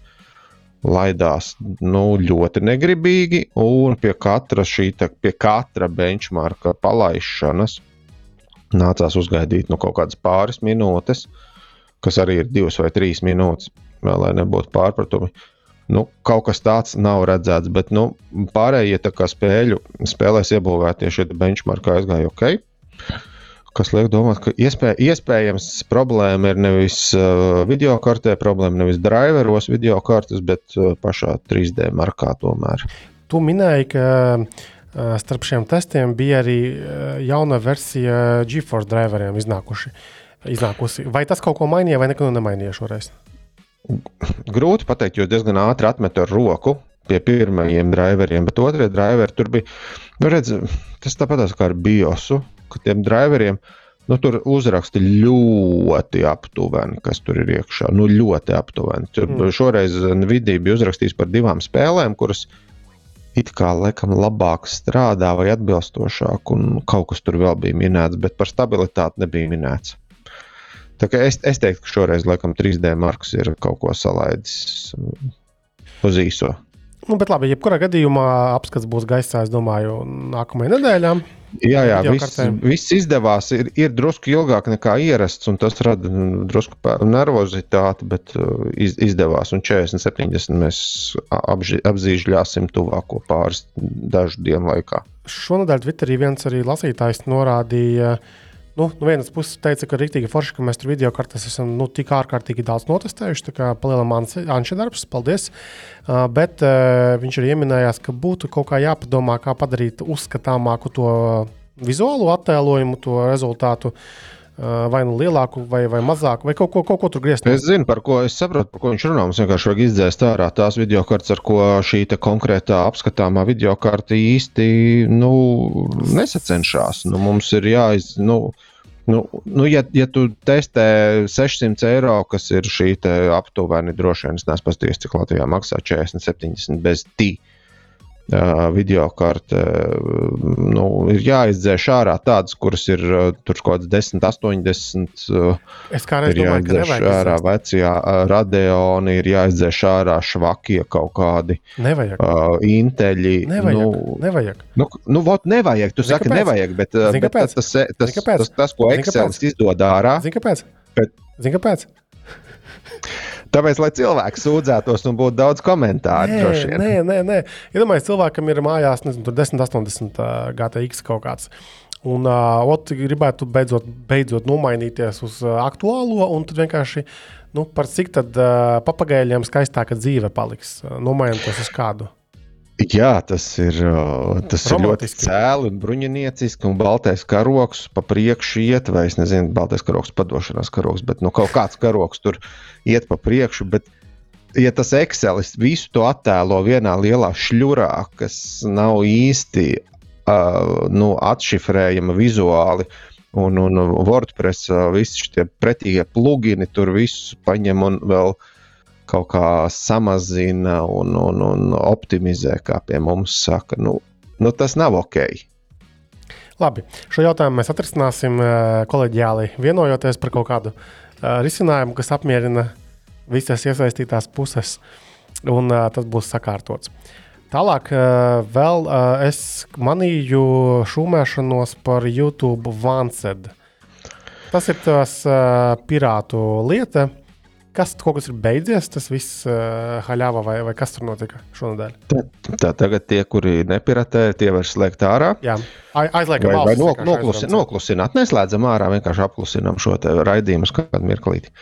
laidās nu, ļoti negribīgi, un pie katra šī pie katra benchmarka palaišanas nācās uzgaidīt nu, kaut kādas pāris minūtes, kas arī ir divas vai trīs minūtes, lai nebūtu pārpratumi. Nu, kaut kas tāds nav redzēts, bet nu, pārējie spēļu, spēlēs iebūvētie šie benchmarki aizgāja ok. Kas liek domāt, ka iespēj, iespējams problēma ir nevis uh, video kartē, problēma nevis driveros video kartes, bet uh, pašā 3D markā tomēr. Tu minēji, ka uh, starp šiem testiem bija arī jauna versija GeForce driveriem iznākuši. Iznākusi. Vai tas kaut ko mainīja, vai neko nemainīja šoreiz? Grūti pateikt, jo diezgan ātri atmetu ar roku pie pirmajiem driveriem, bet otrie driveri tur bija. Nu, redz, tas tāpat kā ar BIOSu, ka tiem driveriem nu, tur uzraksti ļoti aptuveni, kas tur ir iekšā. Nu, ļoti aptuveni. Tur Mm. šoreiz Nvidia bija uzrakstījis par divām spēlēm, kuras it kā laikam labāk strādā vai atbilstošāk, un kaut kas tur vēl bija minēts, bet par stabilitāti nebija minēts. Es, es teiktu, ka šoreiz laikam 3D marks ir kaut ko salaidis uz īso. Nu, bet labi, jebkurā gadījumā apskats būs gaisā, es domāju, nākamajā nedēļā. Jā, jā viss, viss izdevās. Ir, ir drusku ilgāk nekā ierasts, un tas rada mm, drusku nervozitāti, bet uh, iz, izdevās. Un 40, 70 mēs apži, apzīšļāsim tuvāko pāris dažu dienu laikā. Šonadēļ Twitterī viens arī lasītājs norādīja, nu, no vienas puses teica, ka rīktīgi forši, ka mēs tur video kartes esam nu, tik ārkārtīgi daudz notestējuši. Tā kā palielinām Anša darbs, paldies. Uh, bet uh, viņš arī ieminējās, ka būtu kaut kā jāpadomā, kā padarīt uzskatāmāku to vizuālo attēlojumu, to rezultātu. Uh, vai nu lielāku, vai, vai mazāku, vai kaut ko, kaut ko tur griezt. Es zinu, par ko es saprotu, par ko viņš runā. Mums vienkārši vajag izdzēst ārā tās video kartes, ar ko šī konkrētā apskatāmā video karte īsti nu, nesacenšas. Nu, mums ir jāiz. Nu, Nu, nu, ja, ja tu testē 600 eiro, kas ir šī aptuveni, droši vien es neesmu paskatījies, cik Latvijā maksā 40, 70 bez tī. Video karte uh, nu, ir jāizdzēš ārā tādas, kuras ir tur kaut kādas 10, 80. Uh, Es kā reiz ir domāju, ka nevajag. ārā uh, radeoni, ir jāizdzēš ārā švakie kaut kādi Nevajag. uh, inteļi. Nevajag. Nu, nevajag. nu, nu, vot, nevajag. Tu Zini, saki, kāpēc? nevajag, bet, Zini, bet kāpēc? tas, tas, tas, tas, tas, ko Excel izdod ārā, Zini, kāpēc? Bet- Zini, kāpēc? Tāpēc, lai cilvēki sūdzētos un būtu daudz komentāru. Nē, droši vien. nē, nē, nē. Iedomājieties, cilvēkam ir mājās nezinu, tur 10, 80 uh, GTX kaut kāds. Un uh, ot, gribētu beidzot, beidzot nomainīties uz uh, aktuālo, un tad vienkārši nu, par cik tad uh, papagaļiem skaistāka dzīve paliks. Uh, nomainīties uz kādu. Jā, tas ir, uh, tas ir ļoti cēli un bruņinieciski. Un baltais karoks pa priekšu iet, vai es nezinu, baltais karoks, padošanās karoks, bet nu, kaut kāds karoks tur iet pa priekšu. Bet, ja tas Excelis visu to attēlo vienā lielā šļurā, kas nav īsti uh, nu, atšifrējama vizuāli. Un, un WordPress, uh, visi šie pretīgie plugini tur visu paņem un vēl kaut kā samazina un, un, un optimizē, kā pie mums saka. Nu, nu, tas nav ok. Labi, šo jautājumu mēs atrisināsim uh, kolēģiāli, vienojoties par kaut kādu uh, risinājumu, kas apmierina visas iesaistītās puses, un uh, tas būs sakārtots. Tālāk, uh, vēl uh, es manīju šūmēšanos par YouTube Vansed. Tas ir tas uh, pirātu lieta, kas kaut kas ir beidzies, tas viss uh, haļāvā vai, vai kas tur notika šonadēļ? Tā, tā tagad tie, kuri nepiratē, tie var slēgt ārā. Jā, Ai- aizliekam Vai, vai balsis, no, vienkārši noklusi, noklusināt, neslēdzam ārā, vienkārši apklusinām šo raidījumu kādu mirklīti.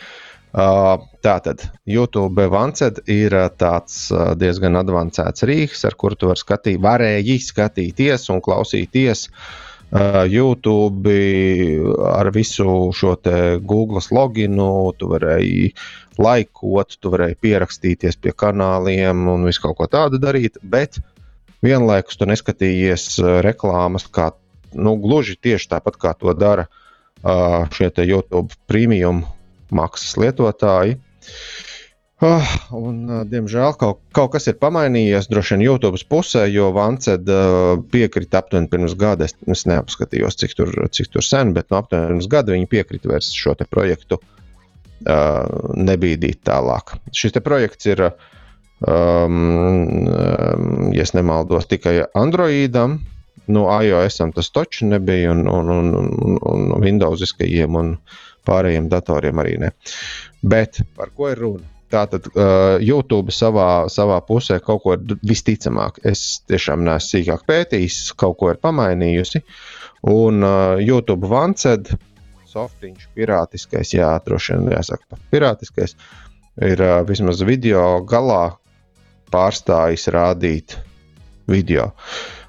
Uh, tātad YouTube Vanced ir tāds uh, diezgan avansēts rīks, ar kuru tu vari skatīt, varēji skatīties un klausīties uh, YouTube ar visu šo Google loginu. Tu varēji laikot, tu varēji pierakstīties pie kanāliem un visu kaut ko tādu darīt, bet vienlaikus tu neskatījies uh, reklāmas, kā nu, gluži tieši tāpat kā to dara uh, šie YouTube premium maksas lietotāji. Ah, un, uh, diemžēl kaut, kaut kas ir pamainījies droši vien YouTube pusē, jo Vanced uh, piekrita aptuveni pirms gada. Es, es neapskatījos, cik tur, cik tur sen, bet no aptuveni pirms gada viņi piekrita vairs šo projektu uh, nebīdīt tālāk. Šis projekts ir, um, um, ja nemaldos, tikai Androidam. No iOS tas taču nebija, un, un, un, un, un Windowsiskajiem un pārējiem datoriem arī ne. Bet par ko ir runa? Tātad uh, YouTube savā, savā pusē kaut ko ir visticamāk. Es tiešām neesmu sīkāk pētījis, kaut ko ir pamainījusi. Un uh, YouTube Vanced, softiņš, pirātiskais, jā, droši vien jāsaka, pat pirātiskais, ir uh, vismaz video galā pārstājis rādīt video.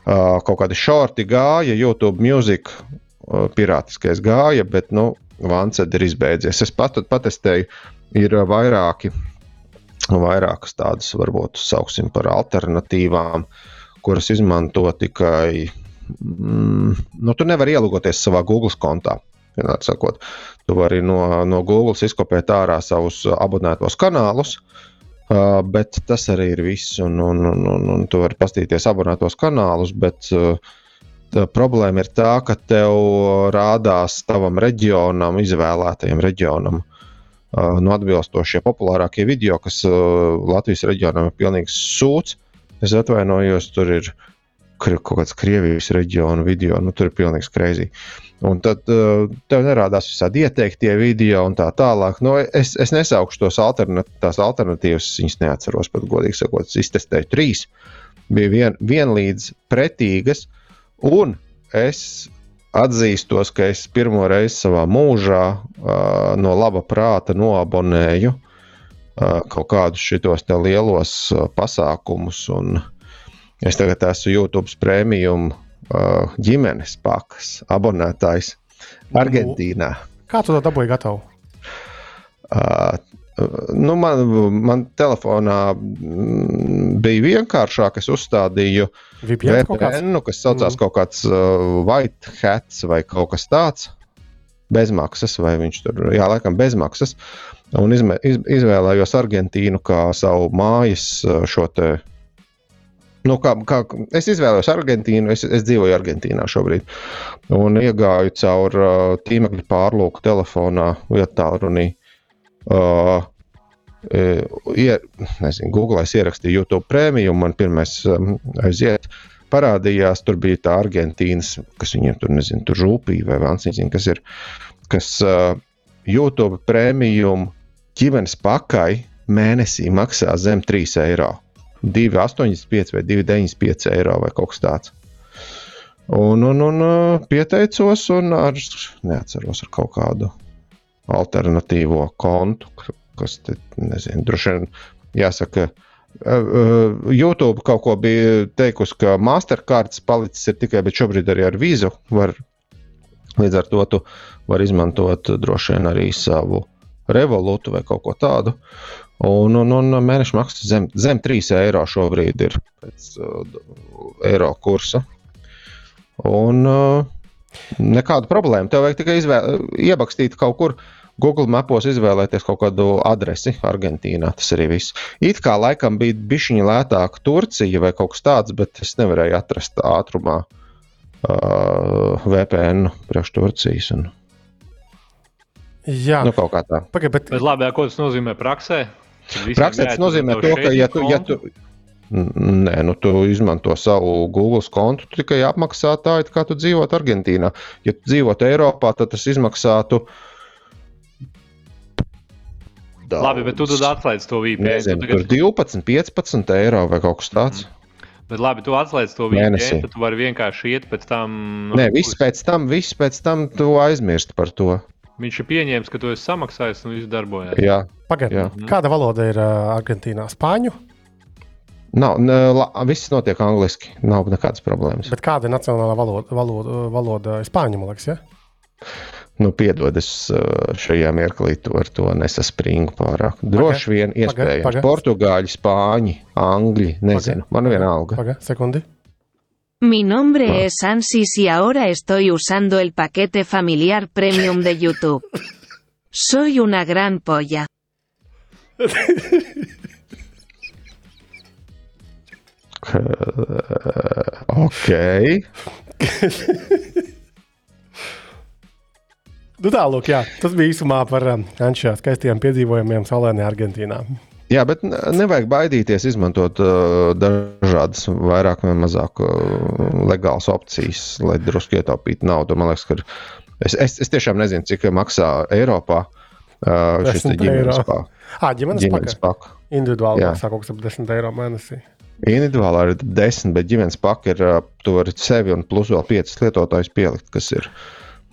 Uh, kaut kādi šorti gāja, YouTube mūzika, uh, pirātiskais gāja, bet nu, Vanced ir izbeidzies. Es pat patestēju, ir uh, vairāki, vairākas tādas, varbūt sauksim par alternatīvām, kuras izmanto tikai. Mm, nu, tu nevari ielogoties savā Google kontā. Sakot, tu vari no, no Google izkopēt ārā savus abonētos kanālus, uh, bet tas arī ir viss. Un, un, un, un, un tu vari paskatīties abonētos kanālus, bet uh, Tā problēma ir tā, ka tev rādās tavam reģionam, izvēlētajam reģionam, no atbilstošie populārākie video, kas Latvijas reģionam ir pilnīgs sūds. Es atvainojos, tur ir kaut kāds Krievijas reģiona video, nu tur ir pilnīgs kreizī. Un tad tev nerādās visādi ieteiktie video un tā tālāk. Nu, es, es nesaukšu tos alternat, tās alternatīvas, viņas neatceros pat godīgi sakot, es iztestēju trīs. Bija vien, vienlīdz pretīgas, Un es atzīstos, ka es pirmo reizi savā mūžā uh, no laba prāta noabonēju uh, kaut kādus šitos lielos uh, pasākumus. Un es tagad esmu YouTube prēmijum uh, ģimenes pakas abonētājs Argentīnā. Kā tu to dabūji gatavu? Uh, Nu, man, man telefonā mm, bija vienkāršāk. Es uzstādīju VPN nu, kas saucās Mhm. kaut kāds uh, White Hats vai kaut kas tāds. Bezmaksas, vai viņš tur, jā, laikam bezmaksas. Un izmē, iz, izvēlējos Argentīnu kā savu mājas uh, šo te. Nu, kā, kā, es izvēlējos Argentīnu, es, es dzīvoju Argentīnā šobrīd. Un iegāju caur uh, tīmekļa pārlūku telefonā, vietā runī. Uh, e, ie, nezinu, Google es ierakstīju YouTube prēmiju, un man pirmais um, aiziet. Parādījās, tur bija tā Argentīnas, kas viņiem tur nezinu, tur rūpīgi vai vāns, nezinu, kas ir. Kas uh, YouTube prēmiju ģimenes pakai mēnesī maksā zem 3 eiro. 2,85 vai 2,95 eiro vai kaut kas tāds. Un, un, un uh, pieteicos, un ar, neatceros ar kaut kādu alternatīvo kontu, kas te, nezinu, droši vien jāsaka. uh, uh, YouTube kaut ko bija teikusi, ka Mastercards palicis tikai, bet šobrīd arī ar vīzu var. Līdz ar to tu vari izmantot droši vien arī savu revolūtu vai kaut ko tādu. Un, un, un mēneša maksa zem, zem 3 eiro šobrīd ir pēc uh, eiro kursa. Un uh, nekāda problēma. Tev vajag tikai izvēle, iebakstīt kaut kur Google mapos, izvēlēties kaut kādu adresi Argentīnā. Tas arī viss. It kā laikam bija bišķiņa lētāka Turcija vai kaut kas tāds, bet es nevarēju atrast ātrumā uh, VPN priekš Turcijas. Un, Jā, nu, kaut kā tā. Pagaid, bet Bet labi, ko tas nozīmē praksē? Praksē tas nozīmē to ka, ja tu, ja tu, Nē, nu tu izmanto savu Google kontu tu tikai apmaksā tā, it kā tu dzīvotu Argentīnā. Ja tu dzīvotu Eiropā, tad tas izmaksātu daudz. Labi, bet tu tad atslēdz to VPN. Nezinu, tu tagad, tur 12, 15 eiro vai kaut kas tāds. bet labi, tu atslēdz to. VPN, tad tu vari vienkārši iet pēc tam. no Nē, viss pēc tam, viss pēc tam tu aizmirsti par to. Viņš ir pieņēmis, ka tu esi samaksājis un viss darbojas. Jā, Pagaidiet, Jā. kāda valoda ir uh, Argentīnā? Spāņu, nav, ne, la, viss notiek angliski. Nav nekādas problēmas. bet kāda ir nacionālā valoda? Valoda, valoda spāņu, man liekas, ja? Nu, piedod, es uh, šajā mirklī to ar to nesaspringu pārāk. Droši vien iespējams. paga. Portugāļi, spāņi, angļi, nezinu. Man vienalga. Pagaid, sekundi. Mi nombre es Ansis y ahora estoy usando el paquete familiar premium de YouTube. Soy una gran polla. Ok. Nu, tālāk, jā, tas bija īsumā par um, Anšā skaistiem piedzīvojumiem Salēnē, Argentīnā. Jā, bet ne- nevajag baidīties izmantot uh, dažādas, vairāk vai mazāk uh, legālas opcijas, lai drusku ietaupītu naudu. Man liekas, ka es, es, es tiešām nezinu, cik maksā Eiropā uh, šis te 10 ģimenes paka. Ah, ģimenes Ģimenes paka. Individuāli Jā. maksā kaut kas ap 10 eiro mēnesī. Individuāli ir 10, bet ģimenes paka ir, uh, tu vari sevi un plus vēl 5 lietotājus pielikt, kas ir.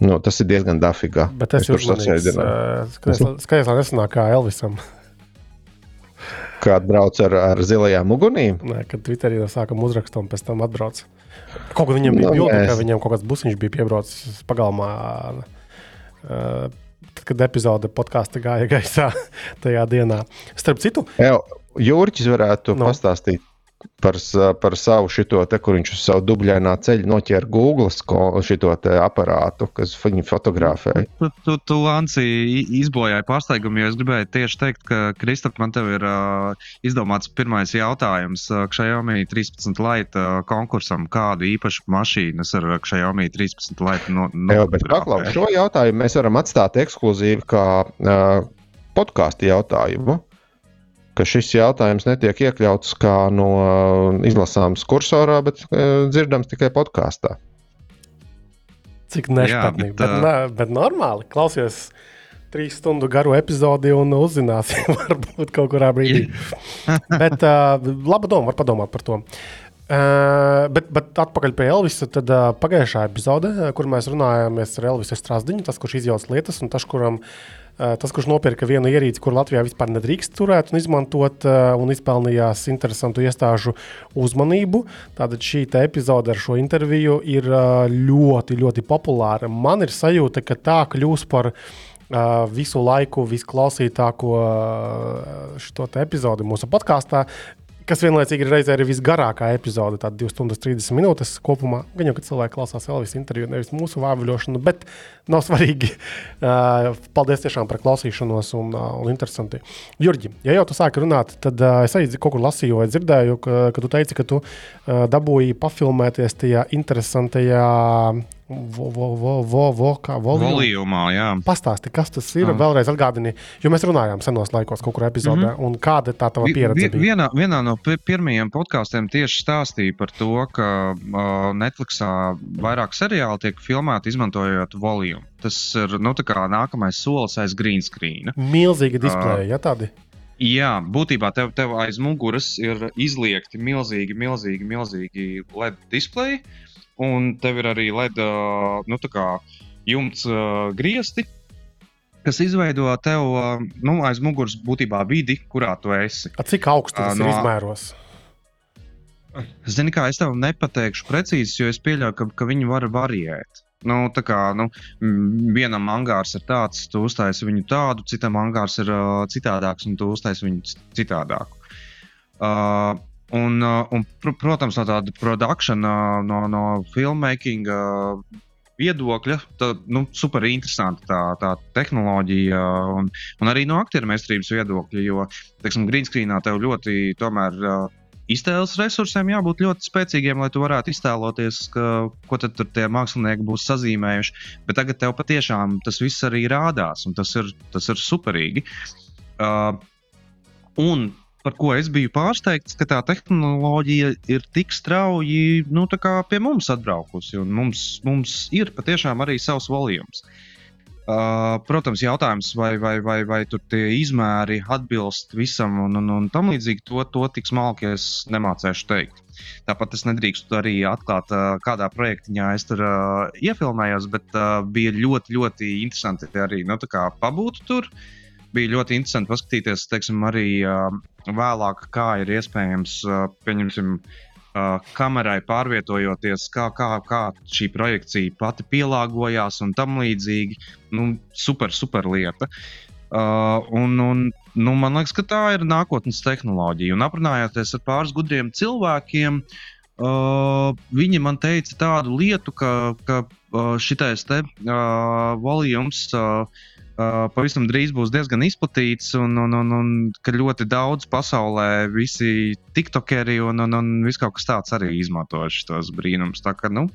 Nu, tas ir diezgan dafīgā. Bet es tur esmu uzmanīgs. sasēdināju. Skaidrs, lai nesanāk kā Elvisam. Kāda brauc ar, ar zilajām ugunīm? Nē, kad Twitterī sākam uzrakstīt, un pēc tam atbrauc. Kaut kā viņam bija Nu, bilde, ka viņam kaut kāds busiņš bija piebraucis pagalmā. Uh, tad, kad epizode podkāstā gāja gaisā tajā dienā. Starp citu, Jā, Jurķis varētu Nu. no. pastāstīt par, par savu šito te, kur viņš uz savu dubļainā ceļa noķēra Google šito te aparātu, kas viņu fotografēja. Tu, tu, tu Lanci, izbojāji pārsteigumu, jo es gribēju tieši teikt, ka Kristap, man te ir uh, izdomāts pirmais jautājums uh, Xiaomi 13 Lite uh, konkursam. Kādu īpašu mašīnas ar Xiaomi 13 Lite no, no Jā, bet paklaus, šo jautājumu mēs varam atstāt ekskluzīvi kā uh, podkāstu jautājumu. Ka šis jautājums netiek iekļauts kā no uh, izlasāms kursorā, bet uh, dzirdams tikai podkāstā. cik nešpatnīgi. bet, Bet, bet, uh... bet normāli, klausies trīs stundu garu epizodi un uzzināsim, varbūt kaut kurā brīdī. bet uh, laba doma, var padomāt par to. Uh, bet, bet atpakaļ pie Elvisa. Tad uh, pagājušā epizode, uh, kur mēs runājām ar Elvisu Strasdiņu, tas, kurš izjauc lietas, un tas, kuram, uh, tas, kurš nopirka vienu ierīci, kur Latvijā vispār nedrīkst turēt un izmantot, uh, un izpelnījās interesantu iestāžu uzmanību. Tātad šī epizode ar šo interviju ir uh, ļoti, ļoti populāra. Man ir sajūta, ka tā kļūs par visu laiku visklausītāko šo epizodi mūsu podkāstā. Kas vienlaicīgi ir reizē arī visgarākā epizode, tāda 2 stundas 30 minūtes kopumā. Gan jau, kad cilvēki klausās Elvis interviju, nevis mūsu vāvuļošanu, bet nav svarīgi. Uh, paldies tiešām par klausīšanos un, uh, un interesanti. Jurģi, ja jau tu sāki runāt, tad uh, es arī kaut kur lasīju, vai dzirdēju, ka, ka tu teici, ka tu dabūji pafilmēties tajā interesantajā vo, vo, vo, vo, vo, kā. Volījumā, jā. Pastāsti, kas tas ir. Jā. Vēlreiz atgādini, jo mēs runājām senos laikos, kaut kur epizodē, mm -hmm. un kāda ir tā tava pieredze? bija? Vienā, vienā no pi- pirmajiem podkāstiem tieši stāstīja par to, ka uh, Netflixā vairāk seriāli tiek filmēti izmantojot volīmu. Tas ir nu, nākamais solis aiz green screen. Milzīgi displeji, ja tādi. Jā, būtībā tev, tev aiz muguras ir izliekti milzīgi, milzīgi, milzīgi LED displeji, un tev ir arī LED ā, nu, jumts uh, griezti, kas izveido tev uh, nu, aiz muguras būtībā vidi, kurā tu esi. A, cik augsts tas no- ir izmēros? Zini, kā es tev nepateikšu precīzi, jo es pieļauju, ka, ka viņi var variēt. Nu, tā kā nu, vienam angārs ir tāds, tu uztaisi viņu tādu, citam angārs ir uh, citādāks, un tu uztaisi viņu citādāku. Uh, un, uh, un, pr protams, no tāda produkcijas, no, no filmmaking uh, viedokļa, tad nu, super interesanti tā, tā tehnoloģija, un, un arī no aktieru meistarības viedokļa. Jo, teiksim, green screenā tev ļoti tomēr. Uh, Iztēles resursiem jābūt ļoti spēcīgiem, lai tu varētu iztēloties, ka, ko tad tie mākslinieki būs sazīmējuši. Bet tagad tev patiešām tas viss arī rādās, un tas ir, tas ir superīgi. Uh, un par ko es biju pārsteigts, ka tā tehnoloģija ir tik strauji nu, pie mums atbraukusi, mums, mums ir patiešām arī savs volījums. Uh, protams, jautājums, vai, vai, vai, vai tur tie izmēri atbilst visam un, un, un tam līdzīgi, to, to tik smalki es nemācīšu teikt. Tāpat es nedrīkstu arī atklāt, uh, kādā projektiņā es tur uh, iefilmējos, bet uh, bija ļoti, ļoti interesanti arī nu, pabūt tur. Bija ļoti interesanti paskatīties, teiksim, arī uh, vēlāk, kā ir iespējams, uh, pieņemsim, uh, kamerai pārvietojoties, kā, kā, kā šī projekcija pati pielāgojās un tam līdzīgi. Nu, super, super lieta. Uh, un, un, nu, man liekas, ka tā ir nākotnes tehnoloģija. Un aprunājoties ar pāris gudriem cilvēkiem, uh, viņi man teica tādu lietu, ka, ka uh, šitais te uh, volījums. Uh, Uh, pavisam drīz būs diezgan izplatīts, un, un, un, un ka ļoti daudz pasaulē visi tiktokeri un, un, un viss kaut kas tāds arī izmanto šos brīnumus. Tā kā, nu,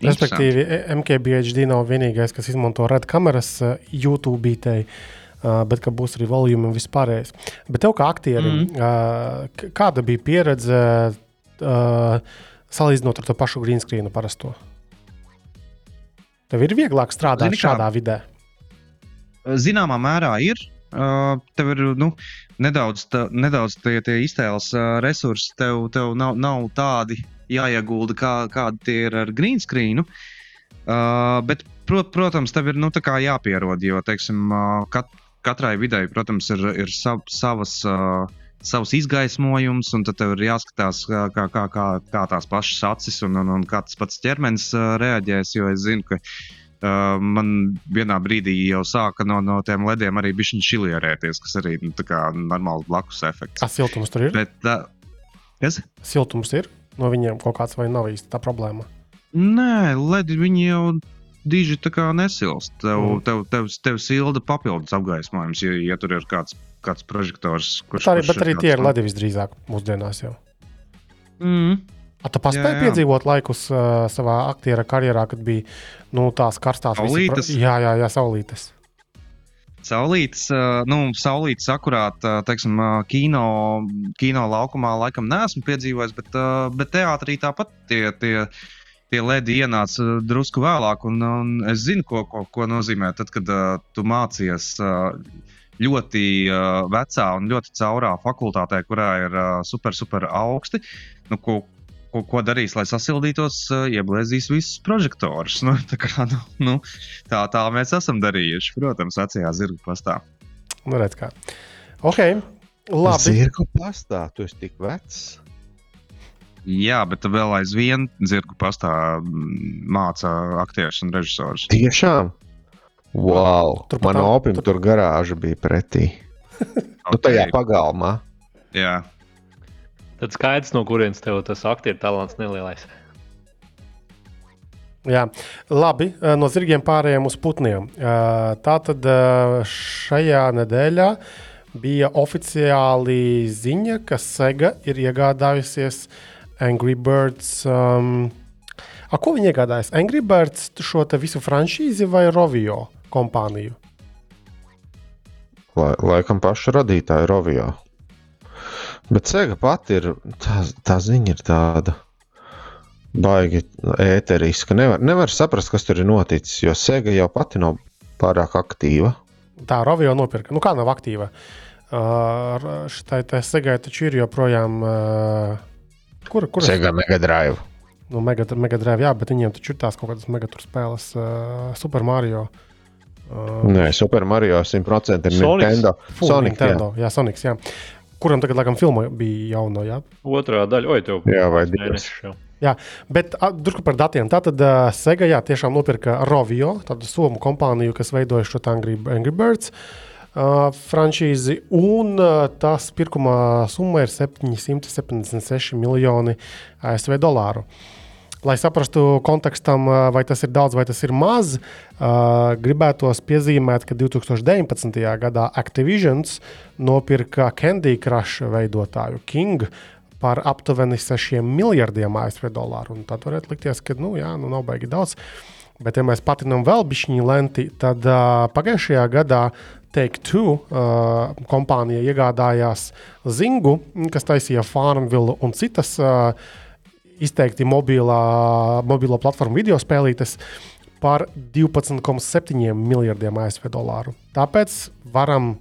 Respektīvi, MKBHD nav vienīgais, kas izmanto red kameras YouTube. Tei. Uh, bet ka būs arī volūme un vispārējais. Bet tev kā aktierim, mm. uh, kāda bija pieredze uh, salīdzinot ar to pašu green screenu parasto? Tev ir vieglāk strādāt Zini, šādā kā? vidē. Zināmā mērā ir. Uh, tev ir nu, nedaudz, tā, nedaudz tie, tie iztēles uh, resursi, tev, tev nav, nav tādi jāiegulda, kā, kādi tie ir ar green screen. Uh, bet, prot, protams, tev ir nu, jāpierod, jo teiksim, uh, kat, katrai videi, protams, ir, ir sav, savas. Uh, savs izgaismojums, un tad tev ir jāskatās, kā, kā, kā, kā, tās pašas acis un, un, un kā tas pats ķermenis reaģēs. Jo es zinu, ka uh, man vienā brīdī jau sāka no, no tiem lediem arī bija šilierēties, kas arī nu, normāls blakus efekts. Kas siltums tur ir? Bet, uh, kas? Siltums ir no viņiem kaut kāds vai nav īsti tā problēma? Nē, ledi viņi jau diži tā kā nesilst. Tev, mm. tev, tev, tev silda papildus apgaismojums, ja, ja tur ir kāds, kāds prožektors. Kurš, bet arī, kurš bet arī tie ir ledi visdrīzāk mūsdienās jau. Mm. A, tu paspēji piedzīvot laikus uh, savā aktiera karjerā, kad bija nu, tās karstās saulītes. Visi, jā, jā, jā, saulītes. Saulītes, uh, nu, saulītes akurāt, uh, teiksim, uh, kino, kino laukumā laikam neesmu piedzīvojis, bet, bet teātrī tāpat tie, tie, tie ledi ienāca drusku vēlāk, un, un es zinu, ko, ko, ko nozīmē tad, kad tu mācies. Ļoti vecā un ļoti caurā fakultātē, kurā ir super, super augsti. Nu, ko, ko, ko darīs, lai sasildītos, uh, ieblēzīs visus prožektorus. Nu, tā, kā, nu, nu, tā, tā mēs esam darījuši. Protams, vecajā zirga pastā. Nu, redz, kā. Ok, labi. Zirga pastā, tu esi tik vecs. Jā, bet vēl aizvien zirgu pastā mm, māca aktierus un režisorus. Tiešām? Wow! Tur man opim tur... tur garāža bija pretī. okay. Nu, tajā pagalmā. Jā. Tad skaidrs, no kurienes tev tas aktieru talants nelielais. Jā, labi. Eh, no zirgiem pārējiem uz putniem. Eh, tā tad eh, šajā nedēļā bija oficiāli ziņa, ka Sega ir iegādājusies Angry Birds. Um, a, ko viņi iegādājas? Angry Birds šo visu franšīzi vai Rovio kompāniju? Lai, laikam pašu radītāju Rovio. Bet Sega pati ir tā, tā ziņa, ir tāda baigi ēteriska. Nevar, nevar saprast, kas tur ir noticis, jo Sega jau pati nav pārāk aktīva. Tā Rovio nopirka. Nu, kā nav aktīva? Uh, šitai Segai taču ir joprojām. Uh, kur, kur Sega Mega Drive. Nu, Mega, Mega Drive, jā, bet viņiem taču ir tās kaut kādas Mega spēles, uh, Super Mario. Uh, Nē, Super Mario 100% ir Sonics. Nintendo. Full Sonic, Nintendo, jā. jā, Sonics, jā kuram tagad, laikam, filma bija jauna. Jā, Otrā daļa, oi, tev jā, vai divas. Jā, bet drusku par datiem. Tātad uh, Sega jā, tiešām nopirka Rovio, tādu somu kompāniju, kas veidoja šo Angry, Angry Birds uh, franšīzi, un uh, tās pirkuma summa ir 776 miljoni ASV dolāru. Uh, lai saprastu kontekstam, vai tas ir daudz vai tas ir maz, gribētos piezīmēt, ka 2019. gadā Activision nopirka Candy Crush veidotāju King par aptuveni 6 miljardiem ASV dolāru. Un tad varētu likties, ka nu, jā, nu nav baigi daudz. Bet, ja mēs patinām vēl bišķiņu lenti, tad uh, pagājušajā gadā Take Two uh, kompānija iegādājās Zingu, kas taisīja Farmville un citas uh, izteikti mobilā, mobilo platformu video spēlītes par 12,7 miljardiem ASV dolāru. Tāpēc varam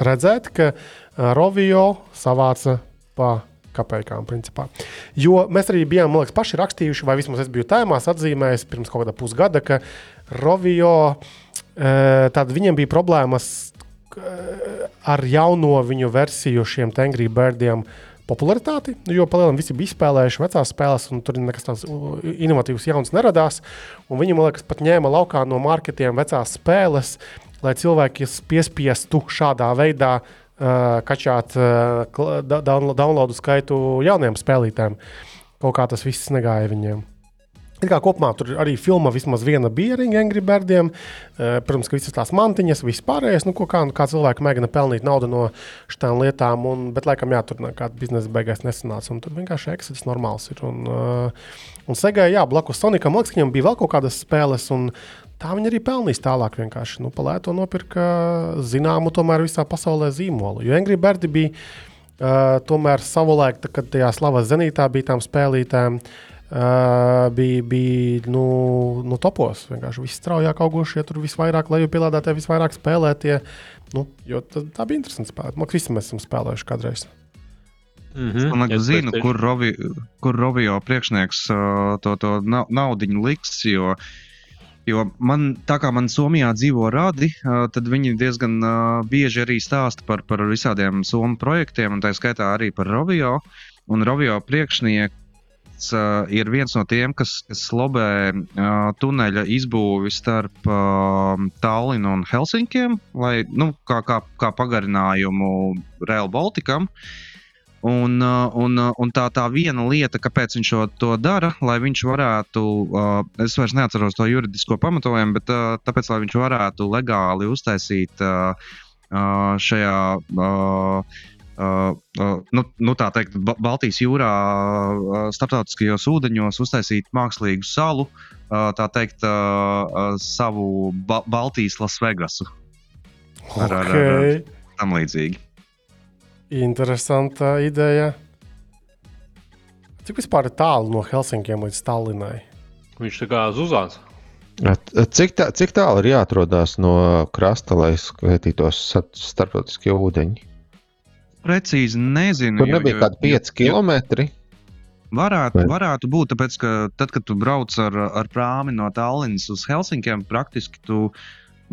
redzēt, ka uh, Rovio savāca pa kapekām. Principā. Jo mēs arī bijām liekas, paši rakstījuši, vai vismaz es biju tēmās atzīmējis pirms kaut kāda pusgada, ka Rovio tad viņiem bija problēmas ar jauno viņu versiju šiem Tengri Birdiem popularitāti, jo palielinājumi visi bija izspēlējuši vecās spēles, un tur nekas tāds inovatīvs jauns neradās. Viņam, liekas, pat ņēma laukā no marketiem vecās spēles, lai cilvēki piespiestu šādā veidā uh, kačāt uh, downloadu skaitu jauniem spēlītājiem. Kaut kā tas viss negāja viņiem. It kā kopumā tur arī filma vismaz viena bija ar Angry Birdiem. Uh, protams, ka visas tās mantiņas, viss pārējais, nu, kā, kā cilvēki mēģina pelnīt naudu no šīm lietām. Un, bet, laikam, jā, tur nekāda biznesa beigās nesanāca. Tur vienkārši eksits normāls ir. Un, uh, un Segai, jā, blakus Sonikam, liekas, viņam bija vēl kaut kādas spēles. Un, Tā viņi arī pelnīs tālāk. Vienkārši nu, palēto nopirka zināmu, tomēr visā pasaulē zīmolu. Jo Angry Birdi bija uh, tomēr savulaik, kad tajā slavas zenītā bija tām spēlītēm. Uh, Uh, bija bija nu, nu, topos. Vienkārši viss straujāk augušie, tur visvairāk lejupielādētie, visvairāk spēlētie. Nu, tā, tā bija interesanti spēlēt. Man visi mēs esam spēlējuši kādreiz. Mm -hmm. Es zinu, kur, Rovi, kur Rovio priekšnieks uh, to, to naudu liks. Jo, jo man, tā kā man Somijā dzīvo radi, uh, tad viņi diezgan bieži arī stāsta par, par visādiem somu projektiem, un tā skaitā arī par Rovio. Un Rovio priekšnieku uh, ir viens no tiem, kas, kas lobē uh, tuneļa izbūvi starp uh, Tallinu un Helsinkiem, lai, nu, kā, kā, kā pagarinājumu Rail Balticam. Un, un, un tā, tā viena lieta, kāpēc viņš to dara, lai viņš varētu, es vairs neatceros to juridisko pamatojumu, bet tāpēc, lai viņš varētu legāli uztaisīt šajā uh, Uh, nu, nu, tā teikt, Baltijas jūrā, uh, starptautiskajos ūdeņos uztaisīt mākslīgu salu, uh, tā teikt, uh, uh, savu ba Baltijas Lasvegasu. Okay. ar, ar, ar tam līdzīgi. Interesanta ideja. Cik vispār ir tālu no Helsinkiem līdz Tallinai? Viņš tā kā zuzāns. Cik, tā, cik tālu ir jāatrodas no krasta, lai skaitītos starptautiskie ūdeņi? Precīzi nezinu. Tur nebija kādi 5 km. Varētu, varētu būt, tāpēc, ka tad, kad tu brauc ar, ar prāmi no Tallinas uz Helsinkiem, praktiski tu,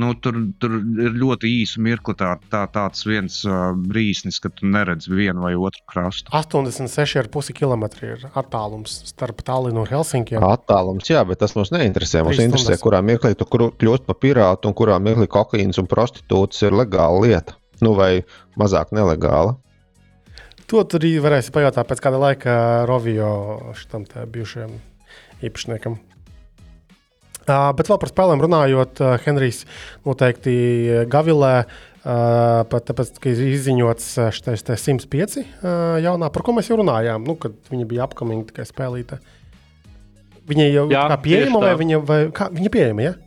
nu, tur, tur ir ļoti īsa mirkli tā, tā, tāds viens uh, brīsnis, ka tu neredzi vienu vai otru krastu. 86,5 km ir attālums starp Tallinu un Helsinkiem. Attālums, jā, bet tas mums neinteresē. Mums interesē, kurā mirklī tu kļūsi par pirātu un kurā mirklī kokaīns un prostitūts ir legāla lieta nu, vai mazāk nelegāla. To tur arī varēs pajautāt pēc kāda laika Rovio šitam bijušajam īpašniekam. Uh, bet vēl par spēlēm runājot, uh, Henrijs noteikti Gavilē, uh, pat tāpēc, ka ir izziņots šis 105 uh, jaunā, par ko mēs jau runājām, nu, kad viņa bija apkamīga tikai spēlīta. Viņa jau Jā, kā pieejama, vai viņa, vai, kā, viņa pieejama, ja?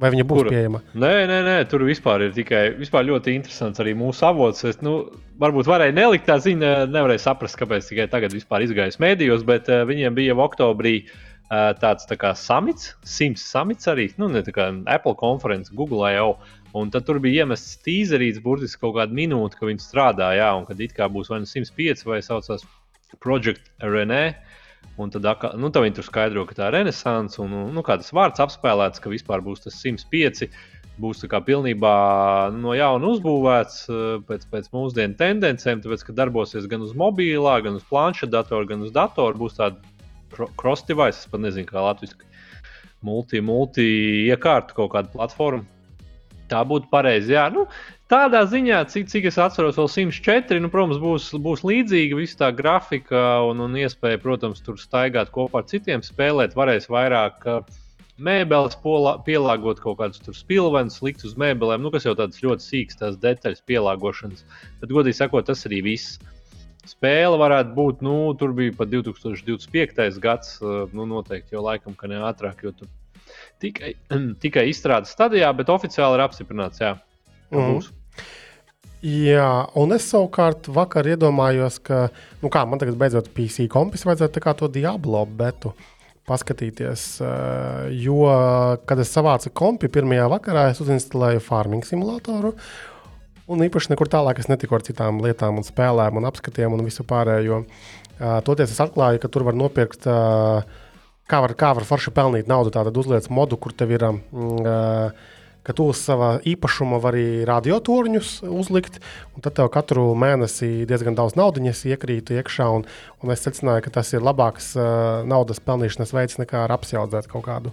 Vai viņa būs Kura? pieejama? Nē, nē, nē, tur vispār ir tikai vispār ļoti interesants arī mūsu avots. Es, nu, varbūt varēja nelikt tā ziņa, nevarēja saprast, kāpēc tikai tagad vispār izgājis mēdījos, bet uh, viņiem bija jau oktobrī uh, tāds tā kā samits, simts samits arī, nu, ne tā kā Apple konference, Google jau. Un tad tur bija iemests tīzerīts, burtiski kaut kāda minūte, ka viņi strādā, jā, un kad it kā būs vai nu 105 vai saucās Project RNA. Un tad, nu, tad viņi tur skaidro, ka tā ir renaissance, un nu, kā tas vārds apspēlēts, ka vispār būs tas 105, būs pilnībā no jauna uzbūvēts eh, pēc, pēc mūsdienu tendencēm, tāpēc, ka darbosies gan uz mobilā, gan uz planšetdatoru, gan uz datoru. Būs tāda cross-device, es pat nezinu, kā latviešu multi, multi iekārtu kaut kādu platformu. Tā būtu pareizi. Jā, nu, Tādā ziņā, cik, cik es atceros, vēl 104, nu, protams, būs, būs līdzīga visa tā grafika un, un iespēja, protams, tur staigāt kopā ar citiem, spēlēt, varēs vairāk mēbeles polā, pielāgot kaut kādus spilvenus, likt uz mēbelēm, nu, kas jau tādas ļoti sīkas tās detaļas pielāgošanas. Bet, godīgi sakot, tas arī viss. Spēle varētu būt, nu, tur bija pat 2025. gads, nu, noteikti jau laikam, ka ne ātrāk, jo tur tikai, tikai izstrādes stadijā, bet oficiāli ir apstiprināts, jā. Mm. Būs. Jā, un es savukārt vakar iedomājos, ka, nu kā man tagad beidzot PC kompis vajadzētu to Diablo betu paskatīties. Uh, jo, kad es savācu kompi pirmajā vakarā, es uzinstalēju farming simulatoru. Un īpaši nekur tālāk es netiku ar citām lietām, un spēlēm, un apskatiem un visu pārējo. Uh, toties es atklāju, ka tur var nopirkt, uh, kā var, kā var forši pelnīt naudu. Tātad uzliec modu, kur tev ir. Uh, ka tu uz sava īpašuma vari radiotorņus uzlikt, un tad tev katru mēnesi diezgan daudz naudas iekrīt iekšā. Un, un es secināju, ka tas ir labāks uh, naudas pelnīšanas veids nekā ar apsjaudzēt kaut kādu.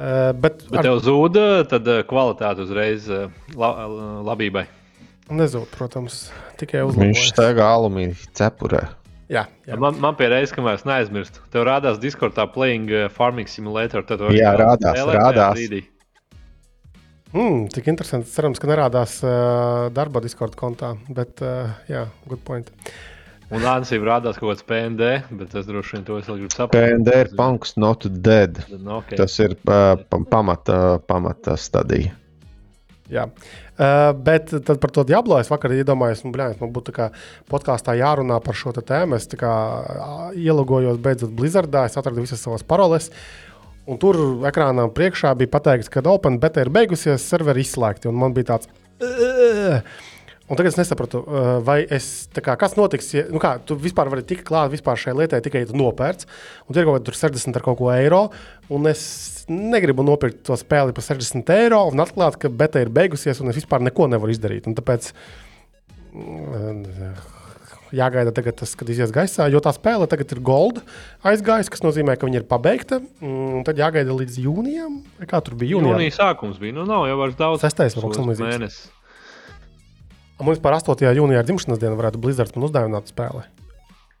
Uh, bet bet ar... tev zūd tad kvalitāte uzreiz uh, la, labībai. Nezūd, protams, tikai uzlabojas. Viņš staigā alumīnija cepurē. Jā, jā. Man, man pie reizes, kamēr es neaizmirstu, tev rādās Discordā playing farming simulator. Jā, rādās, rādās. Brīdī. Mm, cik interesanti. Cerams, ka nerādās uh, darba Discord kontā. Bet, uh, jā, good point. Un Ansīm rādās kaut kāds PND, bet es droši vien to es vēl gribu saprast. PND ir punks not dead. No, okay. Tas ir uh, pamata, pamata stadija. Jā, uh, bet par to Diablo es vakar iedomājos, nu, blēņas, man būtu podkāstā jārunā par šo tēmu. Es kā, ielogojos beidzot Blizzardā, es atradu visas savas paroles. Uh, Un tur ekrānā priekšā bija pateikts, ka Open beta ir beigusies, serveri izslēgti. Man bija tāds. Un tagad es nesapratu, vai es, kā, kas notiks. Ja, nu kā, tu vispār vari tikt klāt šai lietai tikai, tu nopērci. Un tur ir kaut kāda 60 ar kaut ko eiro. Un es negribu nopirkt to spēli par 60 eiro un atklāt, ka beta ir beigusies un es vispār neko nevaru izdarīt. Un tāpēc jāgaida, tagad, tas, kad izies gaisā, jo tā spēle tagad ir gold aizgājusi, kas nozīmē, ka viņa ir pabeigta. Un tad jāgaida līdz jūnijam. Kā tur bija jūnijā? Jūnija sākums bija. Nu, nav jau vairs daudz. Sestais kas līdzīgs. Mums par 8. jūnijā dzimšanas dienu varētu Blizzards man uzdāvināt spēli.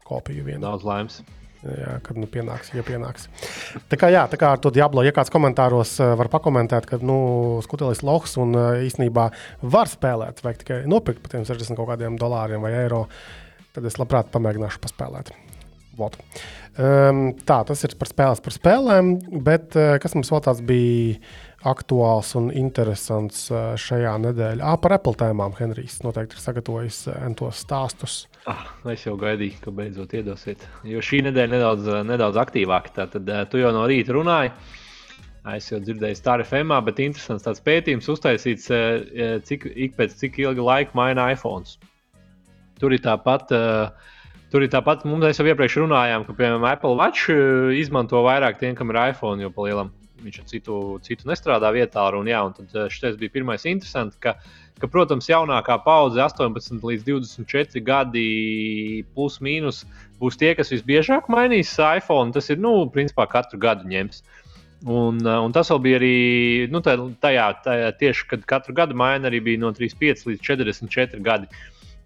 Kopiju vienu. Daudz laimes. Jā, kad nu pienāks, ja pienāks. Tā kā, jā, tā kā ar to diablo, ja kāds komentāros eh, var pakomentēt, ka nu, skutelis loks un eh, īstenībā var spēlēt, vajag tikai nopirkt par tiem 60 kaut kādiem dolāriem vai eiro tad es labprāt pamēģināšu paspēlēt. Vot. Um, tā, tas ir par spēles, par spēlēm, bet uh, kas mums vēl tāds bija aktuāls un interesants uh, šajā nedēļā? Ah, par Apple tēmām Henrijs noteikti ir sagatavojis uh, tos stāstus. Ah, es jau gaidīju, ka beidzot iedosiet. Jo šī nedēļa nedaudz, nedaudz aktīvāka. Tad uh, tu jau no rīta runāji. Es jau dzirdēju, Star FM, bet interesants tāds pētījums uztaisīts, cik, ik pēc cik ilga laika maina iPhone. Tur ir tāpat. Uh, Tur ir tāpat, mums jau iepriekš runājām, ka, piemēram, Apple Watch eh, izmanto vairāk tiem, kam ir iPhone, jo palielam viņš ar citu, citu nestrādā vietā. Un, jā, un tad eh, šis bija pirmais interesants, ka, ka, protams, jaunākā paudze, 18 līdz 24 gadi, plus mīnus, būs tie, kas visbiežāk mainīs iPhone. Tas ir, nu, principā katru gadu ņems. Un, un tas vēl bija arī nu, tajā, tajā tieši, kad katru gadu maina arī bija no 35 līdz 44 gadi.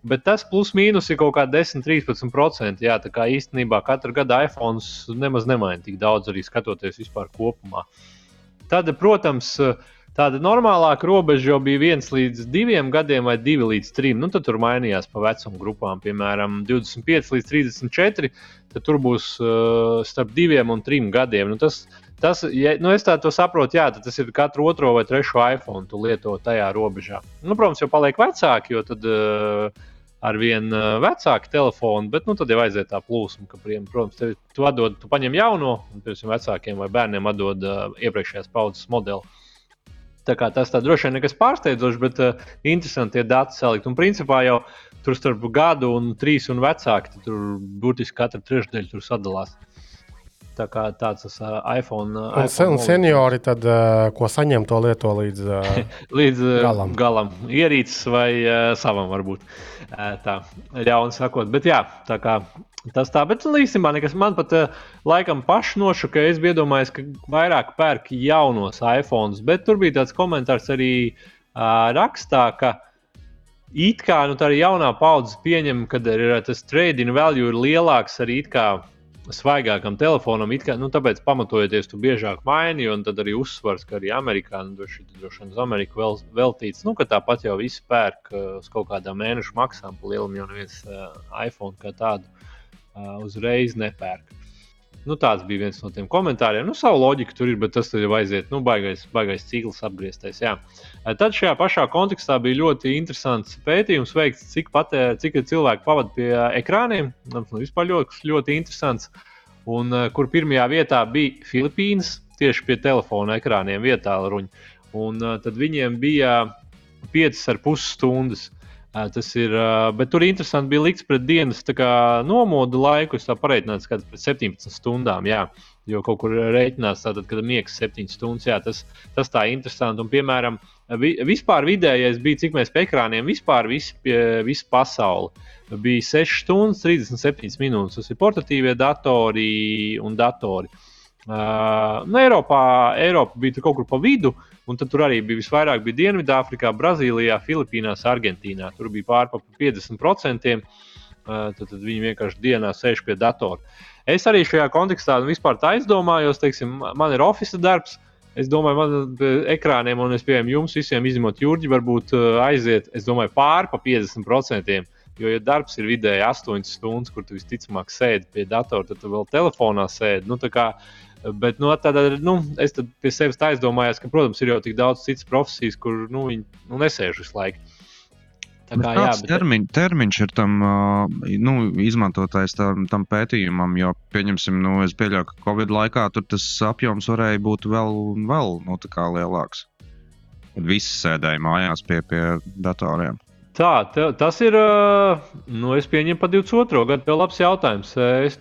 Bet tas plus mīnus ir kaut kāda 10-13%. Jā, tā kā īstenībā katru gadu iPhone nemaz nemaina tik daudz, arī skatoties vispār kopumā. Tad, protams, tāda normālāka robeža jau bija viens līdz diviem gadiem vai divi līdz trim. Nu, tad tur mainījās pa vecuma grupām, piemēram, 25 līdz 34. Tad tur būs uh, starp diviem un trim gadiem. Nu, tas, tas, ja, nu es tā saprotu, jā, tas ir katru otro vai trešo iPhone, tu lieto tajā robežā. Nu, protams, jau paliek vecāki, jo tad. Uh, ar vien uh, vecāku telefonu, bet nu, tad jau aiziet tā plūsma, ka, protams, tev, tu, atdod, tu paņem jauno, un pirms vecākiem vai bērniem atdod uh, iepriekšējās paudzes modeli. Tā kā tas tā droši vien nekas pārsteidzošs, bet uh, interesanti ir dati salikt. Un principā jau tur starp gadu un trīs un vecāku tur burtiski katra trešdaļa tur sadalās. Tā kā tāds uh, iPhone. Uh, un, iPhone un seniori, tad, uh, ko saņem, to lieto līdz, uh, līdz uh, galam. galam. Ierīces vai uh, savam varbūt. Uh, tā, ļauni sakot. Bet jā, tā kā tas tā. Bet īstenībā nekas man pat uh, laikam pašu nošuka. Es biju iedomājies, ka vairāk pērk jaunos iPhones. Bet tur bija tāds komentārs arī uh, rakstā, ka it kā nu, tā arī jaunā paudze pieņem, ka ir, tas trading value ir lielāks arī it kā svaigākam telefonam, kā, nu, tāpēc pamatojoties, tu biežāk maini, un tad arī uzsvars, ka arī Amerikā, nu, droši vien uz Ameriku vēl, veltīts, nu, ka tāpat jau viss pērk uh, uz kaut kādām mēnešu maksām, pa lielam jau neviens uh, iPhone kā tādu uh, uzreiz nepērk. Nu, tāds bija viens no tiem komentāriem. Nu, savu loģiku tur ir, bet tas jau aiziet, nu, baigais, baigais cikls apgrieztais. Jā. Tad šajā pašā kontekstā bija ļoti interesants pētījums veikts, cik, patē, cik cilvēki pavadīja pie ekrāniem. Nu, vispār ļoti, ļoti interesants. un kur pirmajā vietā bija Filipīnas, tieši pie telefona ekrāniem vietā ruņa. Un tad viņiem bija 5,5 stundas. Uh, tas ir, uh, bet tur interesanti bija likts pret dienas nomodu laiku. Es tā pareitināju, ka pret 17 stundām. Jā. Jo kaut kur rēķinās, tātad, kad miegs 7 stundas, jā, tas, tas tā ir interesanti. Un, piemēram, vi, vispār vidējais bija, cik mēs pie ekrāniem vispār visi, pie, visa pasaule bija 6 stundas, 37 minūtes. Tas ir portatīvie datori un datori. Uh, nu, Eiropā, Eiropa bija kaut kur pa vidu, un tur arī bija visvairāk bija Dienvidāfrikā, Brazīlijā, Filipīnās, Argentīnā. Tur bija pārpa 50%. Uh, tad, tad viņi vienkārši dienā sēž pie datora. Es arī šajā kontekstā nu, vispār aizdomājos, teiksim, man ir oficiāls darbs. Es domāju, man ekrāniem, un es pieņemu jums visiem, izņemot jūrģi, varbūt uh, aiziet, es domāju, pāri pa 50%. Jo, ja darbs ir vidēji 8 stundas, kur tu visticamāk sēdi pie datora, tad tu vēl telefonā sēdi. Nu, kā, bet nu, tādā, nu, es pie sevis aizdomājos, ka, protams, ir jau tik daudz citas profesijas, kur nu, viņi nu, nesēž visu laiku. Tā kā, jā, bet... termiņ, termiņš ir tam nu, izmantotājs tam, tam pētījumam, jo, pieņemsim, nu, es pieļauju, ka Covid laikā tas apjoms varēja būt vēl, vēl nu, lielāks. Visi sēdēja mājās pie, pie datoriem. Tā, te, tas ir. Nu, es pieņemu par 22. gadu. Vēl labs jautājums. Es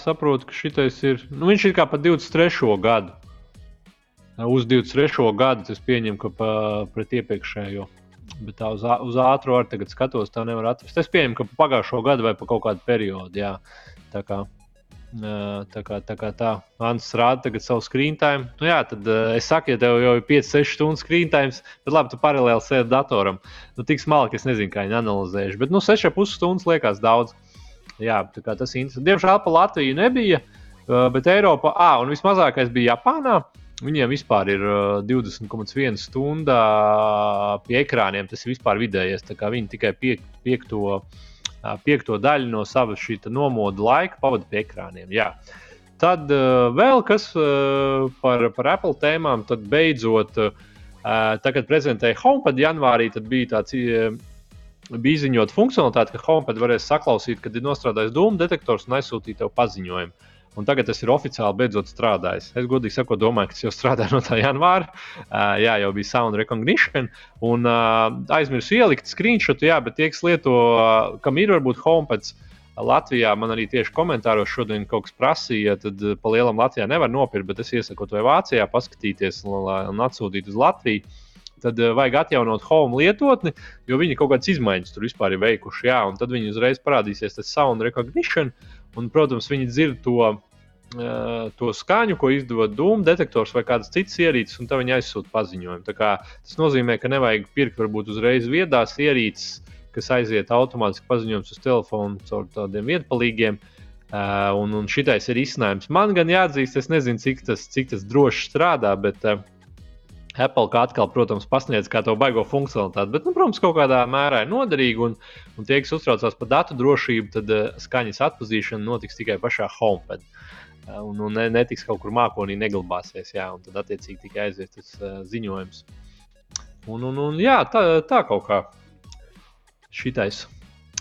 saprotu, ka šis ir. Nu, viņš ir kā par 23. gadu. Uz 23. gadu es pieņemu, ka pa, pret iepriekšējo. Bet tā uz, uz ātrumu arī tagad skatos, tā nevar atrast. Es pieņemu, ka pagājušo gadu vai pa kaut kādu periodu. Jā. Tā kā tā, kā, tā, kā tā. Ants rāda tagad savu screen time. Nu, jā, tad uh, es saku, ja tev jau ir 5-6 stundu screen time, tad labi, tu paralēli sēdi datoram. Nu, tik smalki, es nezinu, kā viņi analizējuši. Bet nu, 6,5 stundas liekas daudz. Jā, tas ir interesanti. Diemžēl pa Latviju nebija, uh, bet Eiropā, ah, un vismazākais bija Japānā. Viņiem vispār ir 20,1 stunda pie ekrāniem. Tas ir vispār vidējais. Viņi tikai piek, piekto, piekto daļu no savas šī nomoda laika pavada pie ekrāniem. Jā. Tad vēl kas par, par Apple tēmām. Tad beidzot, tagad prezentēja HomePod janvārī, tad bija tāds bija izziņot funkcionalitāti, ka HomePod varēs saklausīt, kad ir nostrādājis dūmu detektors un aizsūtīt tev paziņojumu. Un tagad tas ir oficiāli beidzot strādājis. Es godīgi sakot, domāju, ka tas jau strādā no tā janvāra. Uh, jā, jau bija sound recognition. Un uh, aizmirsu ielikt screenshot, jā, bet tie, kas lieto, uh, kam ir varbūt homepads. Latvijā man arī tieši komentāros šodien kaut kas prasīja, tad pa lielam Latvijā nevar nopirkt, bet es iesaku to Vācijā paskatīties un, atsūtīt uz Latviju. Tad uh, vajag atjaunot home lietotni, jo viņi kaut kādas izmaiņas tur vispār ir veikuši. Jā, un tad viņi uzreiz parādīsies tas sound recognition. Un, protams, viņi dzird to, uh, to skaņu, ko izdod dūmu detektors vai kādas citas ierīces, un tad viņi aizsūta paziņojumu. Tas nozīmē, ka nevajag pirkt varbūt uzreiz viedās ierīces, kas aiziet automātiski paziņojums uz telefonu caur tādiem vietpalīgiem. Uh, un, un šitais ir izcinājums. Man gan jāatzīst, es nezinu, cik tas, cik tas droši strādā, bet uh, Apple kā atkal, protams, pasniedz kā to baigo funkcionalitāti, bet, nu, protams, kaut kādā mērā ir noderīga. Un, un tie, kas uztraucās par datu drošību, tad uh, skaņas atpazīšana notiks tikai pašā homepad. Uh, un, un ne, netiks kaut kur mākonī neglabāsies, jā, un tad attiecīgi tikai aizies tas uh, ziņojums. Un, un, un jā, tā, tā kaut kā šitais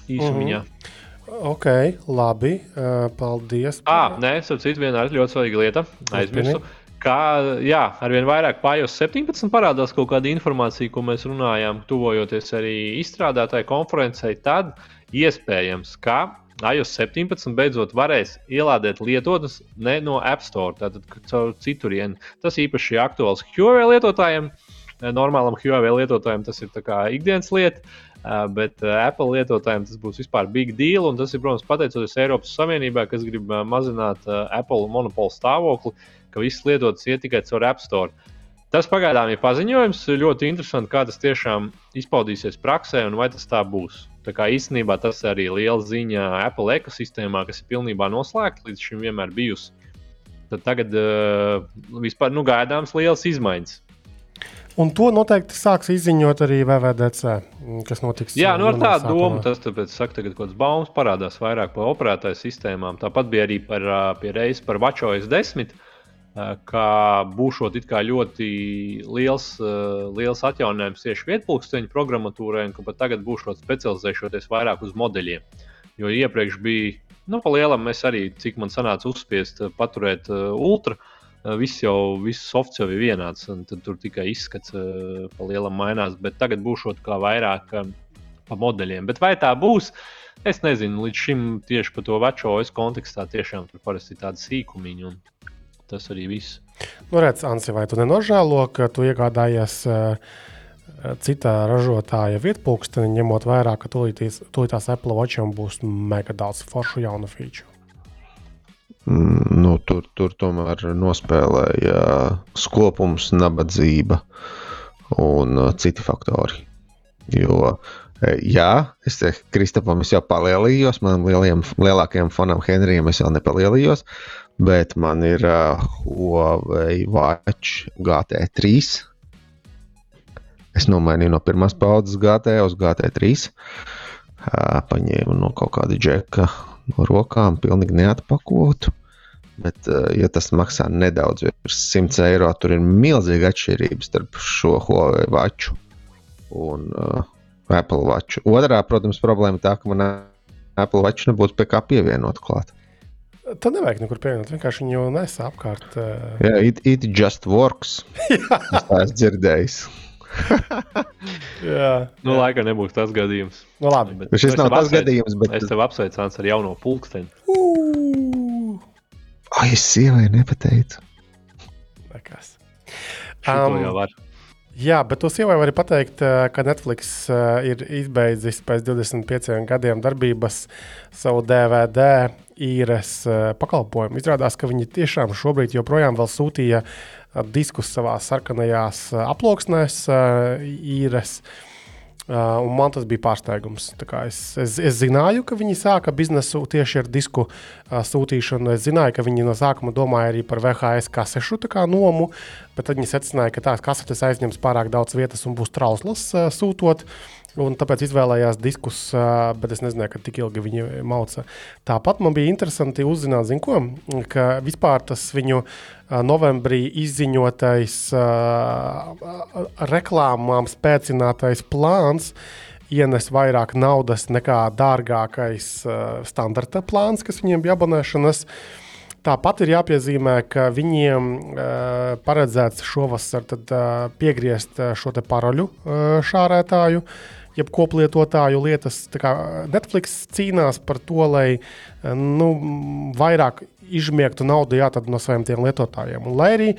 īsumiņā. Mm -hmm. Ok, labi. Uh, paldies. Ah, nē, es saprotu, viena ļoti svarīga lieta. Aizmirsu. Turpini kā jā, arvien vairāk pājos 17 parādās kaut kāda informācija, ko mēs runājām, tuvojoties arī izstrādātāju konferencei, tad iespējams, ka iOS 17 beidzot varēs ielādēt lietotnes ne no App Store, tātad caur citurienu. Tas īpaši aktuāls Huawei lietotājiem. Normālam Huawei lietotājiem tas ir ikdienas lieta, bet Apple lietotājiem tas būs vispār big deal. Tas ir, protams, pateicoties Eiropas Savienībai, kas grib mazināt Apple monopolu stāvokli ka visas lietotas iet tikai caur App Store. Tas pagaidām ir paziņojums. Ļoti interesanti, kā tas tiešām izpaudīsies praksē un vai tas tā būs. Tā kā īstenībā tas arī ir liela ziņa Apple ekosistēmā, kas ir pilnībā noslēgta līdz šim vienmēr bijusi. Tad tagad uh, vispār nu, gaidāms liels izmaiņas. Un to noteikti sāks izziņot arī VVDC, kas notiks. Jā, nu ar tādu domu, tas tāpēc saka, tagad kaut kāds baumas parādās vairāk par operētāju sistēmām. Tāpat bija arī par, pie reizes par WatchOS 10. Uh, Eh, ka būšot ļoti liels, eh, liels atjauninājums tieši vietpunkteņu programmatūrai, un ka pat tagad būšot specializēšoties vairāk uz modeļiem. Jo iepriekš bija Nu, pa lielam mēs arī, cik man sanāca uzspiest, uh, paturēt ultra. Viss jau, viss softs jau ir vienāds, un tur tikai izskats pa lielam mainās. Bet tagad būšot kā vairāk pa modeļiem. Bet vai tā būs? Es nezinu, līdz šim tieši par to veco OS kontekstā tiešām tur parasti ir tādi sīkumiņi, un tas arī viss. Nu, redz, Ansi, vai tu nenožēlo, ka tu iegādājies uh, citā ražotāja vietpūksteni, ņemot vērā, ka tūlītās Apple Watcham būs mega daudz foršu jaunu feature? Mm, nu, tur, tur tomēr nospēlēja skopums, nabadzība un uh, citi faktori. Jo, e, jā, es te Kristapam es jau palielījos, manam lielajam, lielākajam fanam Henrijam es vēl nepalielījos, bet man ir uh, Huawei Watch GT3. Es nomainīju no pirmās paudzes GT uz GT3. Uh, paņēmu no kaut kāda džeka no rokām, pilnīgi neatpakotu. Bet, uh, ja tas maksā nedaudz virs 100 eiro, tur ir milzīga atšķirība starp šo Huawei Watchu un uh, Apple Watch. Otrā, protams, problēma tā, ka man Apple Watch nebūtu pie kā pievienot klāt. Tad nevajag nekur pievienot. Vienkārši viņu nesā apkārt. Uh... Jā, it, it just works. es tā esmu dzirdējis. jā, nu, laikam nebūs tas gadījums. Nu, labi. Bet šis nav tas gadījums, bet es tev apsveicu ar jauno pulksteni. Uh! Ai, es sievai nepateicu. Nekas. Um. Jā, bet to sievai var pateikt, ka Netflix ir izbeidzis pēc 25 gadiem darbības savu DVD īres pakalpojumu. Izrādās, ka viņi tiešām šobrīd joprojām sūtīja diskus savā sarkanajās aploksnēs īres. Uh, man tas bija pārsteigums. Es, es, es zināju, ka viņi sāka biznesu tieši ar disku uh, sūtīšanu. Es zināju, ka viņi no sākuma domāja arī par VHS kasešu nomu, bet tad viņi secināja, ka tās kasetes aizņems pārāk daudz vietas un būs trauslas uh, sūtot. Un tāpēc izvēlējās diskus, bet es nezināju, ka tik ilgi viņi mauca. Tāpat man bija interesanti uzzināt, ko, ka vispār tas viņu novembrī izziņotais reklāmām spēcinātais plāns ienes vairāk naudas nekā dārgākais standarta plāns, kas viņiem bija abonēšanas. Tāpat ir jāpiezīmē, ka viņiem uh, paredzēts šovasar tad, uh, piegriezt šo paroļu uh, šārētāju. Uh, jeb koplietotāju lietas. Netflix cīnās par to, lai nu, vairāk izsmiegtu naudu jā, no saviem lietotājiem. Un, lai arī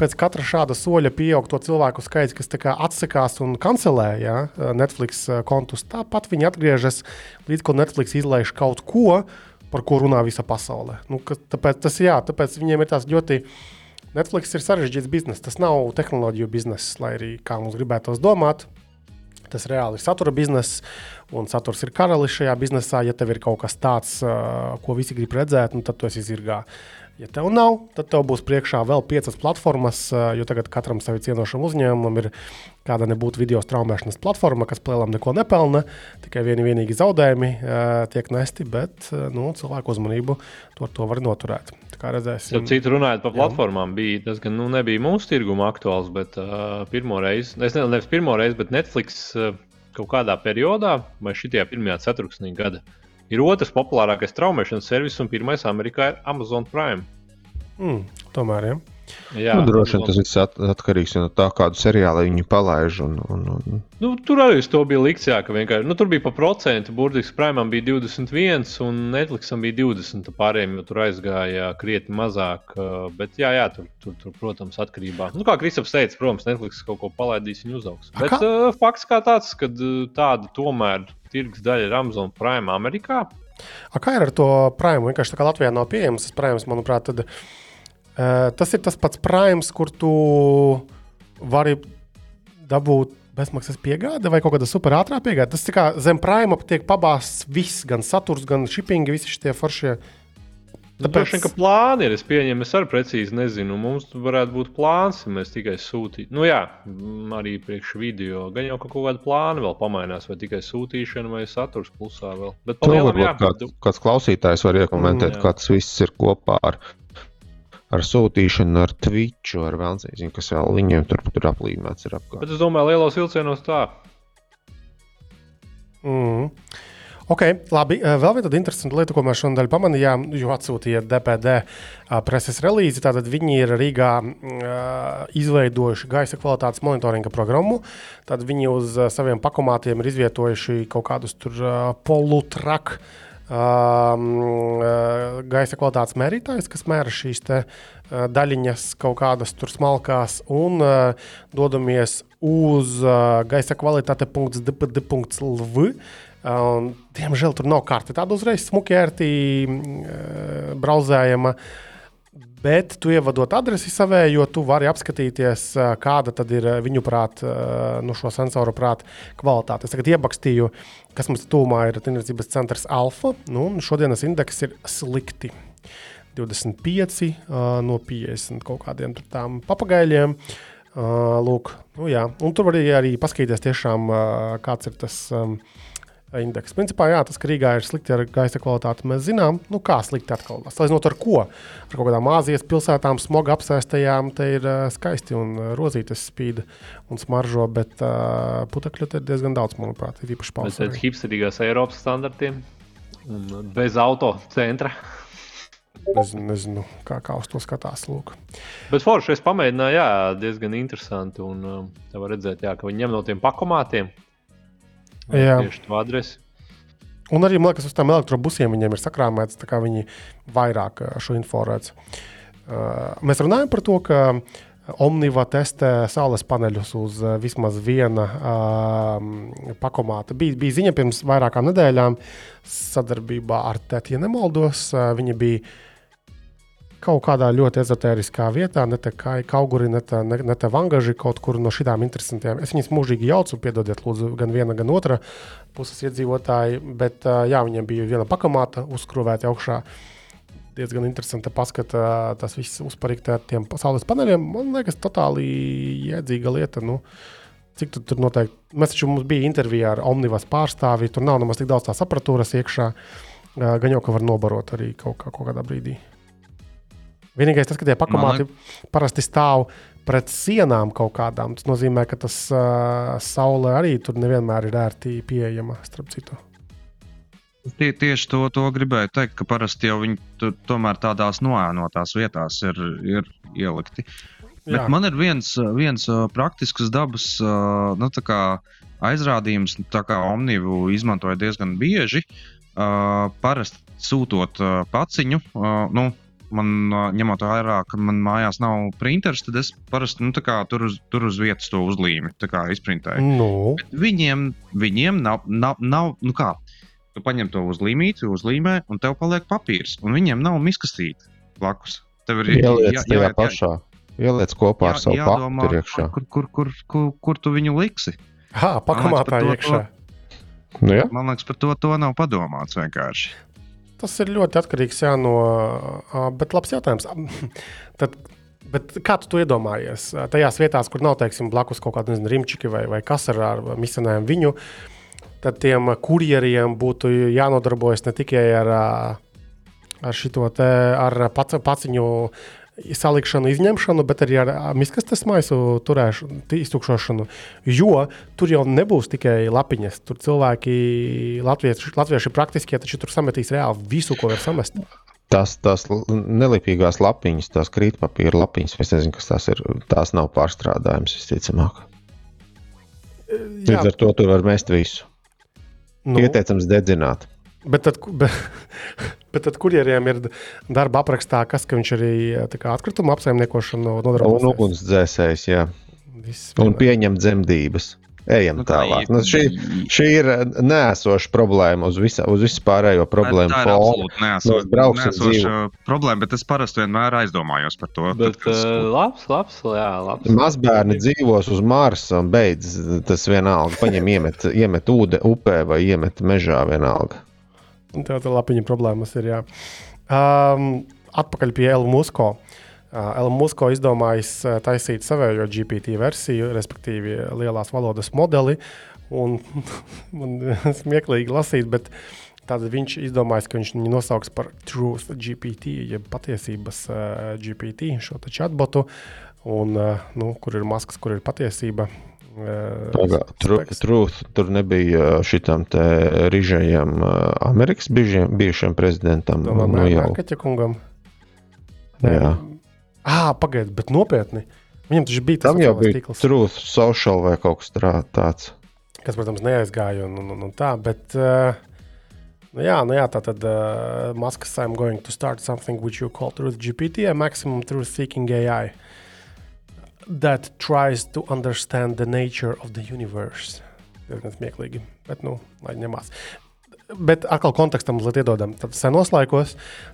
pēc katra šāda soļa pieaug to cilvēku skaits, kas atsakās un kancelē jā, Netflix kontus, tāpat viņi atgriežas līdz ko Netflix izlaiž kaut ko, par ko runā visa pasaule. Nu, ka, tāpēc, tas, jā, tāpēc viņiem ir tāds ļoti. Netflix ir sarežģīts bizness. Tas nav tehnoloģiju bizness, lai arī kā mums gribētos domāt. Tas reāli ir satura bizness, un saturs ir karalis šajā biznesā. Ja tev ir kaut kas tāds, ko visi grib redzēt, nu, tad tu esi zirgā. Ja tev nav, tad tev būs priekšā vēl piecas platformas, jo tagad katram sevi cienošam uzņēmumam ir kāda nebūtu video straumēšanas platforma, kas plēlam neko nepelna, tikai vieni vienīgi zaudējumi tiek nesti, bet nu, cilvēku uzmanību to, to var noturēt. Kā redzēsim, citu runājot par platformām, bija tas, ka nu, nebija mūsu tirguma aktuāls, bet uh, pirmo reizi, es nezinu, nevis pirmo reizi, bet Netflix uh, kaut kādā periodā, vai šitajā pirmajā ceturksnī gada, ir otrs populārākais traumēšanas servis, un pirmais Amerikā ir Amazon Prime. Mm, tomēr, ja. Jā, nu, droši vien tas viss at, atkarīgs no tā, kādu seriālu viņi palaiž. Un, un, un... Nu, tur arī to bija likts, jā, ka vienkārši nu, tur bija pa procentu. Burtiski Prēmam bija 21, un Netflixam bija 20. Pārējiem jau tur aizgāja krietni mazāk. Bet, jā, jā tur, tur, tur, protams, atkarībā. Nu, kā Kristaps teica, protams, Netflix kaut ko palaidīs, viņa uzaugs. Bet uh, fakts kā tāds, ka tāda tomēr tirgus daļa ir Amazon Prime Amerikā. A, kā ir ar to Prime? Vienkārši tā kā Latvijā nav pieejams tas Prime, manuprāt, tad Uh, tas ir tas pats prāms, kur tu vari dabūt bezmaksas piegāde vai kaut kāda superātrā piegāde. Tas kā zem prāma tiek pabāzts viss, gan saturs, gan shipping, visi šie foršie. Nu, Tāpēc, ka plāni ir. Es pieņemu, es arī precīzi nezinu. Mums varētu būt plāns, ja mēs tikai sūtītu. Nu, jā, arī priekš video. Gan jau ka kaut kāda plāna vēl pamainās, vai tikai sūtīšana, vai saturs plusā vēl. Bet, palielam, jā, kāds, kāds klausītājs var iekomentēt, mm, kā tas viss ir kopā ar ar sūtīšanu, ar Twitch, ar Vēlncīnu, kas vēl viņiem tur, tur aplīmēts ir apkārt. Bet es domāju, lielos vilcienos tā. Mm. Ok, labi. Vēl viena tāda interesanta lieta, ko mēs šodien pamanījām, jo atsūtīja DPD preses relīzi. Tātad viņi ir Rīgā izveidojuši gaisa kvalitātes monitoringa programmu. Tad viņi uz saviem pakomātiem ir izvietojuši kaut kādus tur polutraku. Um, uh, gaisa kvalitātes mērītājs, kas mēra šīs te, uh, daļiņas kaut kādas tur smalkās, un uh, dodamies uz uh, gaisa kvalitāte.dpd.lv. Um, diemžēl tur nav karte. Tāda uzreiz smuki, ērti uh, brauzējama. Bet tu ievadot adresi savējo, tu vari apskatīties, kāda tad ir viņu prāta, no šo sensoru prāta kvalitāte. Es tagad iebakstīju, kas mums tūmā ir tirdzniecības centrs Alfa. Nu, šodienas indeks ir slikti. 25 uh, no 50 kaut kādiem tādiem papagaļiem. Lūk, nu jā, un tur var arī paskatīties, tiešām, kāds ir tas. Um, indeks. Principā, jā, tas, ka Rīgā ir slikti ar gaisa kvalitāti, mēs zinām, nu, kā slikti atkal. Salīdzinot ar ko? Ar kaut kādām Āzijas pilsētām, smoga apsēstajām, te ir uh, skaisti un uh, rozītas spīd un smaržo, bet uh, putekļu te ir diezgan daudz, manuprāt, ir īpaši pausē. pēc hipsterīgās Eiropas standartiem un bez auto centra. Nezinu, nezinu kā, kā uz to skatās. Lūk. Bet forši es pamēģināju, jā, diezgan interesanti. Un um, te var redzēt, jā, ka viņi ņem no tiem pakomātiem. Jā. Tieši to adresi. Un arī, man liekas, uz tām elektrobusiem viņiem ir sakrāmēts, tā kā viņi vairāk šo info redz. Uh, mēs runājam par to, ka Omniva testē saules paneļus uz uh, vismaz viena uh, pakomāta. Bija, bija ziņa pirms vairākām nedēļām sadarbībā ar Tēti, ja nemaldos. Uh, viņi bija kaut kādā ļoti ezotēriskā vietā, ne te kā kauguri, ne te, ne, ne te vangaži, kaut kur no šīm interesantiem. Es viņus mūžīgi jaucu, piedodiet, lūdzu, gan viena, gan otra puses iedzīvotāji, bet jā, viņiem bija viena pakamāta uzkrāvēta augšā. Diezgan interesanti paskatīt, tas viss uzparikt ar tiem saules paneļiem. Man liekas, totāli jēdzīga lieta. Nu, cik tu tur noteikti? Mēs taču mums bija intervija ar Omnivas pārstāvi. Tur nav nemaz tik daudz tās aparatūras iekšā. Gan jau, ka var nobarot arī kaut, kā, kaut kādā brīdī. Vienīgais tas, ka tie pakomāti parasti stāv pret sienām kaut kādām. Tas nozīmē, ka tas uh, saule arī tur nevienmēr ir ērti pieejama. Starp citu, Tie, tieši to, to gribēju teikt, ka parasti jau viņi tu, tomēr tādās noēnotās vietās ir, ir ielikti. Bet Jā. man ir viens, viens praktisks dabas nu, aizrādījums, tā kā Omnivu izmantoja diezgan bieži. Parasti sūtot paciņu, nu, man ņemot vērā, ka man mājās nav printers, tad es parasti nu, tā kā tur, uz, tur uz vietas to uzlīmi tā kā izprintēju. nu, Viņiem, viņiem nav, nav, nav nu kā. Tu paņem to uzlīmīti, uzlīmē, un tev paliek papīrs. Un viņiem nav miskastīte blakus. Tev ir Ieliec tajā pašā. Ieliec kopā ar savu paktu iekšā. kur, kur, kur, kur, kur tu viņu liksi. ha, pakomātā par to- iekšā. Nu, jā. Man liekas, par to, to nav padomāts vienkārši. Tas ir ļoti atkarīgs jā, no. Bet labs jautājums. Tad, bet kā tu to iedomājies? Tajās vietās, kur nav teiksim, blakus kaut kāda rimčiki vai, vai kas ar, ar misanēm viņu, tad tiem kurjeriem būtu jānodarbojas ne tikai ar, ar šo te ar pac, paciņu. Salikšanu, izņemšanu, bet arī ar miskastes maisu turēšanu, iztukšošanu. Jo tur jau nebūs tikai lapiņas. Tur cilvēki, latvieši, latvieši praktiski, taču tur sametīs reāli visu, ko var samest. Tās, tās nelipīgās lapiņas, tās krītpapīra lapiņas, es nezinu, kas tās ir. Tās nav pārstrādājamas, visticamāk. Līdz ar to tur var mest visu. nu, Ieteicams dedzināt. bet, tad, bet, bet tad kurjeriem ir darba aprakstā, kas ka viņš arī tā kā atkrituma apsaimniekošanu Un nodarbojas. ugunsdzēsējs, jā. Viss Un pieņem dzemdības. Ejam Nu, tā tālāk. ir- Nu, šī, šī ir nēsoša problēma uz, visa, uz visu pārējo problēmu. tā ir absolūti Mēs brauksim nesoša problēma, bet es parasti vienmēr aizdomājos par to. Bet tad, uh, labs, labs, jā, labs. Mazbērni dzīvos uz Marsa un beidz tas vienalga. Paņem, iemet, iemet ūde, upē vai iemet mežā vienalga. Tā ir lapiņa problēmas. Ir, jā. um, atpakaļ pie Elma Musko. Uh, Elma Musko izdomājis taisīt savējo GPT versiju, respektīvi lielās valodas modeli. Un, man smieklīgi lasīt, bet tad viņš izdomājis, ka viņš viņu nosauks par Truth GPT, jeb patiesības uh, GPT, šo chatbotu. Un, uh, nu, kur ir maskas, kur ir patiesība. Uh, Tru- specs. Truth, tur nebija šitam te rižējam uh, Amerikas bijušajam, bijušajam prezidentam. Domā, nu, jau, Mērķa kungam. jā. Ah, pagaidiet, bet nopietni. Viņam taču bija tas bija tīkls, Truth social vai kaut kas tāds. kas, protams, neaizgāja un, un, un, un tā. Bet, uh, nu jā, nu jā, tā tad uh, Maskas I'm going to start something which you call Truth GPT, a maximum truth seeking AI that tries to understand the nature of the universe. Diezgan smieklīgi, bet nu, lai ņemās. Bet atkal kontekstam mazliet iedodam. Tad senos laikos,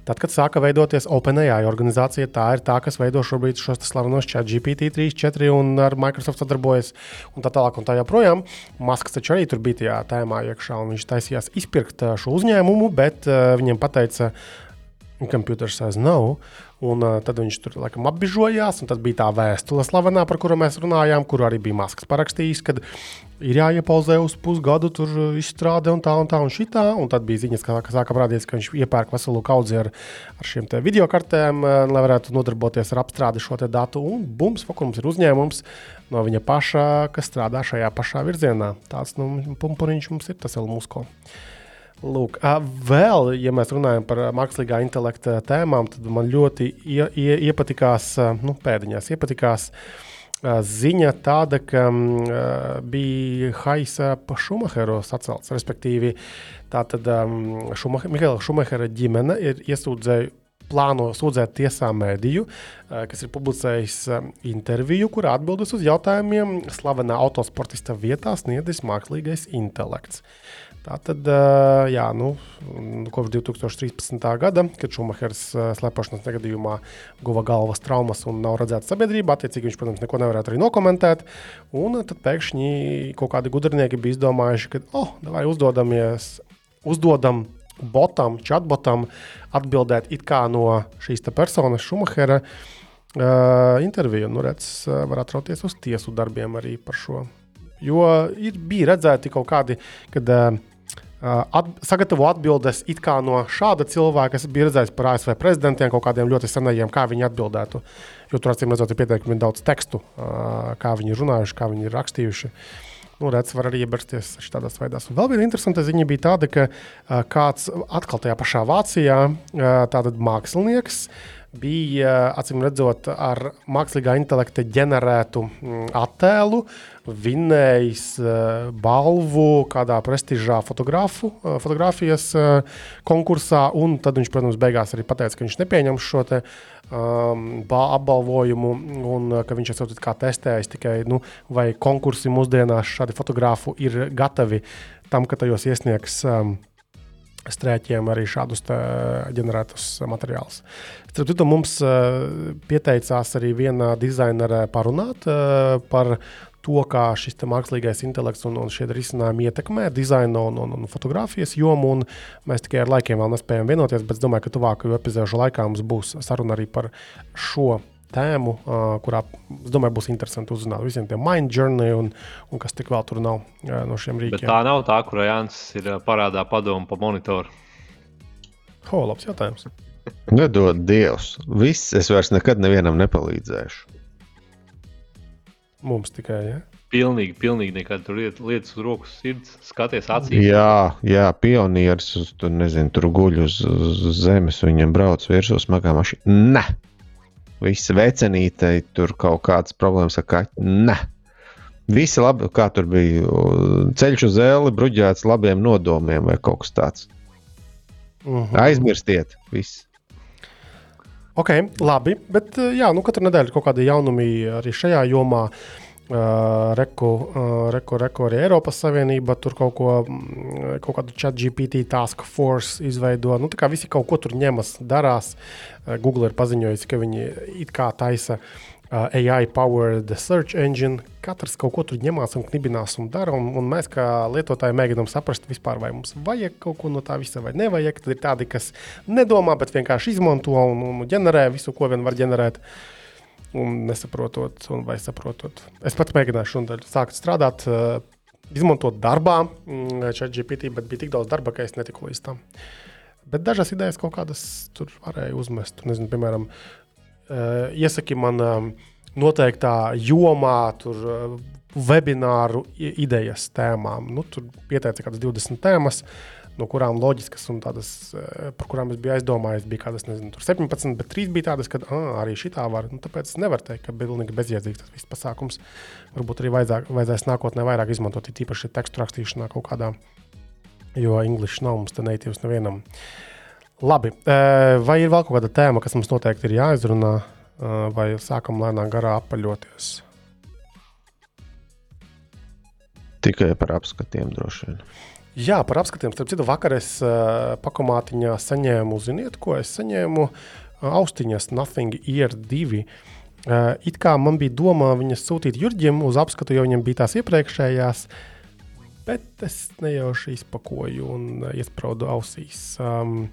tad, kad sāka veidoties OpenAI organizācija, tā ir tā, kas veido šobrīd šos slavenos chat GPT 3, 4 un ar Microsoft sadarbojas un tā tālāk un tā joprojām. Masks taču arī tur bija tajā tēmā iekšā un viņš taisījās izpirkt šo uzņēmumu, bet uh, viņiem pateica, Computer says no. Un uh, tad viņš tur laikam apbižojās, un tad bija tā vēstule slavenā, par kuru mēs runājām, kur arī bija Masks parakstījis, ka ir jāiepauzē uz pusgadu tur izstrāde un tā un tā un šitā. Un tad bija ziņas, ka, ka sāka parādīties, ka viņš iepērk veselu kaudzi ar, ar šiem te video kartēm, lai varētu nodarboties ar apstrādi šo te datu. Un bums, fakums ir uzņēmums no viņa paša, kas strādā šajā pašā virzienā. Tāds nu, pumpuriņš mums ir tas Elmusko. Lūk, vēl, ja mēs runājam par mākslīgā intelekta tēmām, tad man ļoti ie, ie, iepatikās, nu, pēdiņās, iepatikās ziņa tāda, ka bija Haisa pa Šumacheru sacelts. Respektīvi, tā tad um, Šumacher, Mihaila Šumachera ģimene ir iesūdzējusi plāno sūdzēt tiesā mēdīju, kas ir publicējis interviju, kurā atbildes uz jautājumiem slavenā autosportista vietā sniedzis mākslīgais intelekts. Tā tad, ā, jā, nu, un kopš 2013. gada, kad Šumahers ā, slepošanas negadījumā guva galvas traumas un nav redzēts sabiedrībā, attiecīgi viņš, protams, neko nevarētu arī nokomentēt. Un tad pēkšņi kaut kādi gudrinieki bija izdomājuši, ka, oh, vai uzdodamies, uzdodam botam, chatbotam atbildēt it kā no šīs personas Šumahera uh, interviju. Nu, redz, var atrauties uz tiesu darbiem arī par šo. Jo ir bija redzēti kaut kādi, kad uh, at, sagatavo atbildes it kā no šāda cilvēka, kas bija redzējis par ASV prezidentiem, kaut kādiem ļoti senajiem, kā viņi atbildētu. Jo tur acīm redzot, ir pietiekami daudz tekstu, uh, kā viņi ir runājuši, kā viņi ir rakstījuši. Nu, redz, var arī iebrasties šādās veidās. Un vēl viena interesanta ziņa bija tāda, ka uh, kāds atkal tajā pašā Vācijā, uh, tātad mākslinieks, bija acīm redzot ar mākslīgā intelekta ģenerētu mm, attēlu, vinnējis uh, balvu kādā prestižā fotografu, uh, fotografijas uh, konkursā, tad viņš, protams, beigās arī pateica, ka viņš nepieņems šo te, um, ba- apbalvojumu, un ka viņš it kā testējis tikai, nu, vai konkursi mūsdienās šādi fotografu ir gatavi tam, ka tajos iesniegs um, strēķiem arī šādus ģenerētus materiālus. Starp citu, mums pieteicās arī viena dizainere parunāt par to, kā šis mākslīgais intelekts un, un šie risinājumi ietekmē dizaina un, un, un fotografijas jomu. Un mēs tikai ar laikiem vēl nespējam vienoties, bet es domāju, ka tuvākajā epizodu laikā mums būs saruna arī par šo tēmu, uh, kurā, es domāju, būs interesanti uzzināt visiem tiem mind journey un, un kas tik vēl tur nav uh, no šiem Bet rīkiem. tā nav tā, kur Jānis ir parādā padomu pa monitoru. Ho, labs jautājums. Nedod Dievs. Viss, es vairs nekad nevienam nepalīdzēšu. Mums tikai, ja? Pilnīgi, pilnīgi nekad tur liet, lietas uz rokas, sirds, skaties acīs. Jā, jā pionieris uz, tur, nezinu, tur guļ uz, uz zemes, viņam brauc virsū smagā mašīna. Nē, visi vecenītei tur kaut kādas problēmas ar kaķi. Nē. Visi labi, kā tur bija ceļš uz zēli, bruģēts labiem nodomiem vai kaut kas tāds. Mhm. Aizmirstiet, viss. Ok, labi. Bet, jā, nu, katru nedēļu ir kaut kādi jaunumi arī šajā jomā. Uh, reku, uh, reku, reku arī Eiropas Savienība tur kaut ko, mm, kaut kādu chat GPT task force izveido. Nu, tā kā visi kaut ko tur ņemas, darās. Uh, Google ir paziņojis, ka viņi it kā taisa uh, AI powered search engine. Katrs kaut ko tur ņemās un knibinās un dara. Un, un mēs kā lietotāji mēģinām saprast, vispār, vai mums vajag kaut ko no tā visa vai nevajag. Tad ir tādi, kas nedomā, bet vienkārši izmanto un, un ģenerē visu, ko vien var ģenerēt. Un nesaprotot, un vai saprotot. Es pats mēģināju šodien sākt strādāt, uh, izmantot darbā, šeit GPT, bet bija tik daudz darba, ka es netiku līdz tam. Bet dažas idejas kaut kādas tur varēja uzmest. Nezinu, piemēram, uh, iesaki man um, noteiktā jomā, tur uh, webināru idejas tēmām. Nu, tur pieteica kaut kādas 20 tēmas, no kurām loģiskas un tādas, eh, par kurām es biju aizdomājies, bija kādas, nezinu, tur 17, bet 3 bija tādas, ka ah, arī šī tā var. Nu, tāpēc es nevaru teikt, ka bija pilnīgi bezjēdzīgs tas viss pasākums. Varbūt arī vajadzāk, vajadzēs nākotnē vairāk izmantot, it īpaši tekstu rakstīšanā kaut kādā, jo English nav mums te neitīvs nevienam. Labi, eh, vai ir vēl kaut kāda tēma, kas mums noteikti ir jāizrunā, eh, vai sākam lēnām garā apaļoties? Tikai par apskatiem droši vien. Jā, par apskatiem. Starp citu, vakar es uh, pakomātiņā saņēmu, ziniet, ko es saņēmu? Uh, austiņas Nothing Ear 2. Uh, it kā man bija doma viņas sūtīt Jurģim uz apskatu, jo viņam bija tās iepriekšējās, bet es nejauši izpakoju un uh, iesprādu ausīs. Um,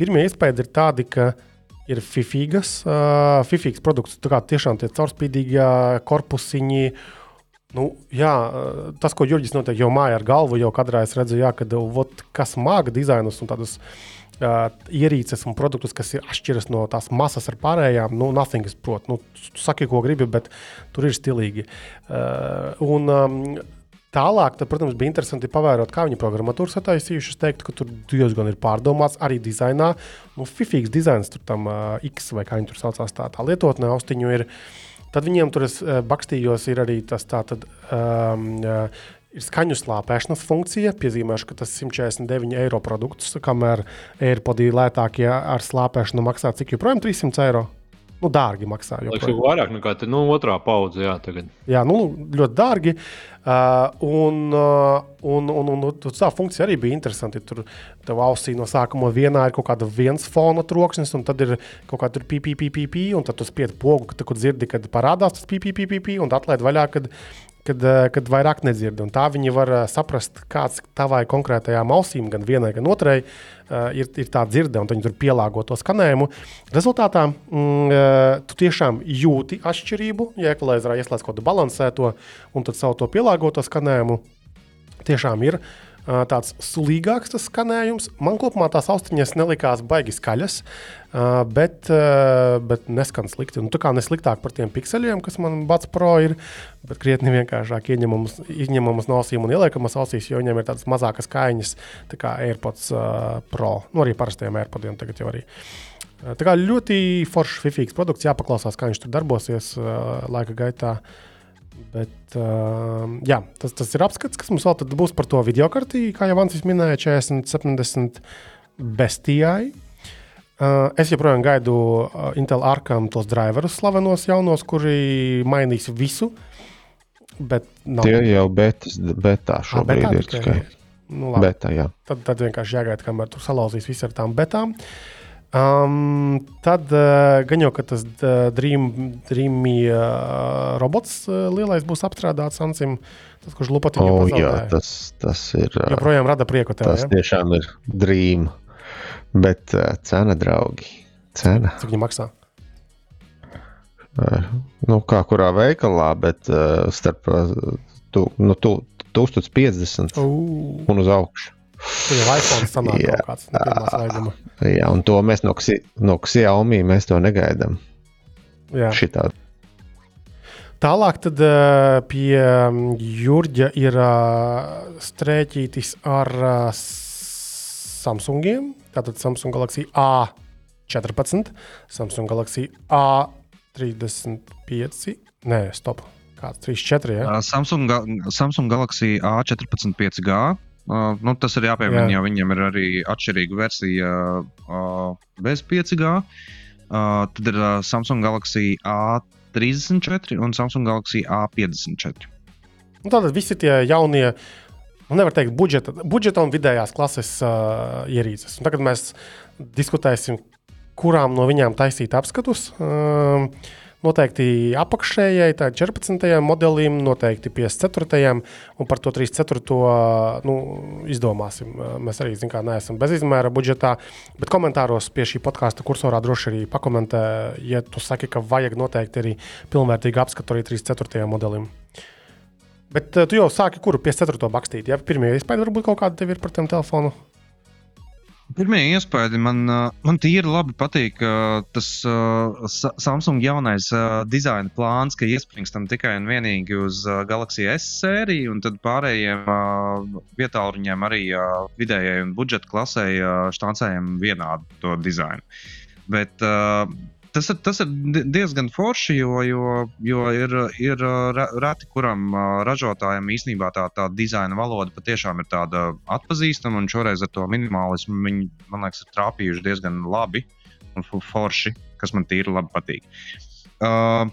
pirmie iespējas ir tādi, ka ir fifīgas, uh, fifīgas produkts, tā kā tiešām tie caurspīdīgi korpusiņi. Nu, jā, eh, tas, ko Jurģis noteikti jau māja ar galvu, jau kadrā es redzu, jā, kad, vot, kas māca dizainus un tādus uh, ierīces un produktus, kas ir atšķiras no tās masas ar pārējām. Nu, nothing is prot. Nu, tu saki, ko gribi, bet tur ir stilīgi. Uh, un, um, Tālāk, tad, protams, bija interesanti pavērot, kā viņi programmatūru sataisījuši. Es teiktu, ka tur diezgan ir pārdomāts arī dizainā. Nu, Fifīgs dizains, tur tam uh, X vai kā viņi tur saucās, tā, tā lietotne austiņu ir. Tad viņiem tur es uh, bakstījos, ir arī tas tātad. Um, uh, Ir skaņu slāpēšanas funkcija. Piezīmēšu, ka tas ir 149 eiro produkts, kamēr AirPodī lētākie ar slāpēšanu maksā cik joprojām 300 eiro. Nu, dārgi maksā. Joprojām. jau vairāk nekā tā, nu, otrā paudze. Jā, tagad. Jā, nu, ļoti dārgi. Uh, un, uh, un, un, un, un tā funkcija arī bija interesanta. Tur tev ausī no sākuma vienā ir kaut kāda viens fona troksnis, un tad ir kaut kāda pīpīpīpīpī, un tad tu spied pogu, kad, kad dzirdi, kad parādās tas pīpīpīpī, un atlaid vaļā, kad, kad, uh, kad vairāk nedzirdi. Un tā viņi var uh, saprast, kāds tavai konkrētajām ausīm, gan vienai, gan otrai, uh, ir, ir tā dzirde, un viņi tur pielāgo to skanējumu. Rezultātā mm, tu tiešām jūti atšķirību, ja ekvalizērā ieslēdz kaut kādu balansēto un tad savu to pielāgoto skanējumu. Tiešām ir uh, tāds sulīgāks tas skanējums. Man kopumā tās austiņas nelikās baigi skaļas, uh, bet, uh, bet neskan slikti. Nu, tā kā nesliktāk par tiem pikseļiem, kas man Bats Pro ir, bet krietni vienkāršāk ieņemamas, ieņemamas no ausīm un ieliekamas ausīs, jo viņiem ir tādas mazākas kaiņas, tā kā AirPods uh, Pro. Nu, arī parastiem AirPodiem tagad jau arī. Uh, Tā kā ļoti foršs, fifīgs produkts, jāpaklausās, kā viņš tur darbosies uh, laika gaitā. Bet, uh, jā, tas, tas ir apskats, kas mums vēl būs par to video kartī, kā jau Vans minēja, 40, 70 bestijai. Uh, es joprojām gaidu uh, Intel Arkam tos driverus slavenos jaunos, kuri mainīs visu. Bet nav Tie jau betas, betā Ah, šobrīd betā ir tikai. Nu, labi. Betā, jā. tad, tad vienkārši jāgaida, kamēr tur salauzīs visu ar tām betām. Um, tad uh, gan jau, ka tas uh, Dream, Dreamy uh, robots uh, lielais būs apstrādāts Ansim, tas, kurš lupatiņu O, pazaudēja. jā, tas, tas ir. Joprojām rada prieku tev, Tas ja? tiešām ir drīm. Bet uh, cena, draugi, cena. Cik viņi maksā? Uh, nu, kā kurā veikalā, bet uh, starp uh, tu, nu, tu, 1050 Ugh, un uz augšu. Tur jau iPhone sanāk Jā. kaut kāds no pirmā svaiguma. Jā, un to mēs no, Xi- no Xiaomi mēs to negaidām. Jā. Šitā. Tālāk tad, uh, pie um, Jurģa ir uh, strēķītis ar uh, Samsungiem. Tātad Samsung Galaxy A14, Samsung Galaxy A35. Nē, stop. Kāds 34? Ja? Samsung, Samsung Galaxy A14 5G. Uh, nu, tas ir jāpiemina, Jā. jo viņiem ir arī atšķirīga versija uh, bez 5G. Uh, tad ir uh, Samsung Galaxy A34 un Samsung Galaxy A54. Nu, tātad visi tie jaunie, nu, nevar teikt, budžeta, budžeta un vidējās klases uh, ierīces. Un tagad mēs diskutēsim, kurām no viņām taisīt apskatus. Um, Noteikti apakšējai, tā ir 14. modelim, noteikti 54. un par to 34. Nu, izdomāsim. Mēs arī zinām, neesam bez izmēra budžetā. Bet komentāros pie šī podkāstu kursorā droši arī pakomentē, ja tu saki, ka vajag noteikti arī pilnvērtīgu apskatu arī 34. modelim. Bet tu jau sāki, kuru 54. bakstīt. Ja? Pirmie iespēja varbūt kaut kāda tev ir par tiem telefonu. Pirmie iespējas man, man tīri labi patīk tas Sa- Samsung jaunais dizaina plāns, ka iespringstam tikai un vienīgi uz Galaxy S sēriju, un tad pārējiem vietāluņiem arī vidējai un budžeta klasē štāncējam vienādu to dizainu. Bet uh, tas ir, tas ir di- diezgan forši, jo, jo, jo ir, ir uh, re- reti kuram uh, ražotājam īstenībā tā, tā dizaina valoda patiešām ir tāda atpazīstama, šoreiz ar to minimālismu viņi, man liekas, ir trāpījuši diezgan labi un forši, kas man tīri labi patīk. Uh,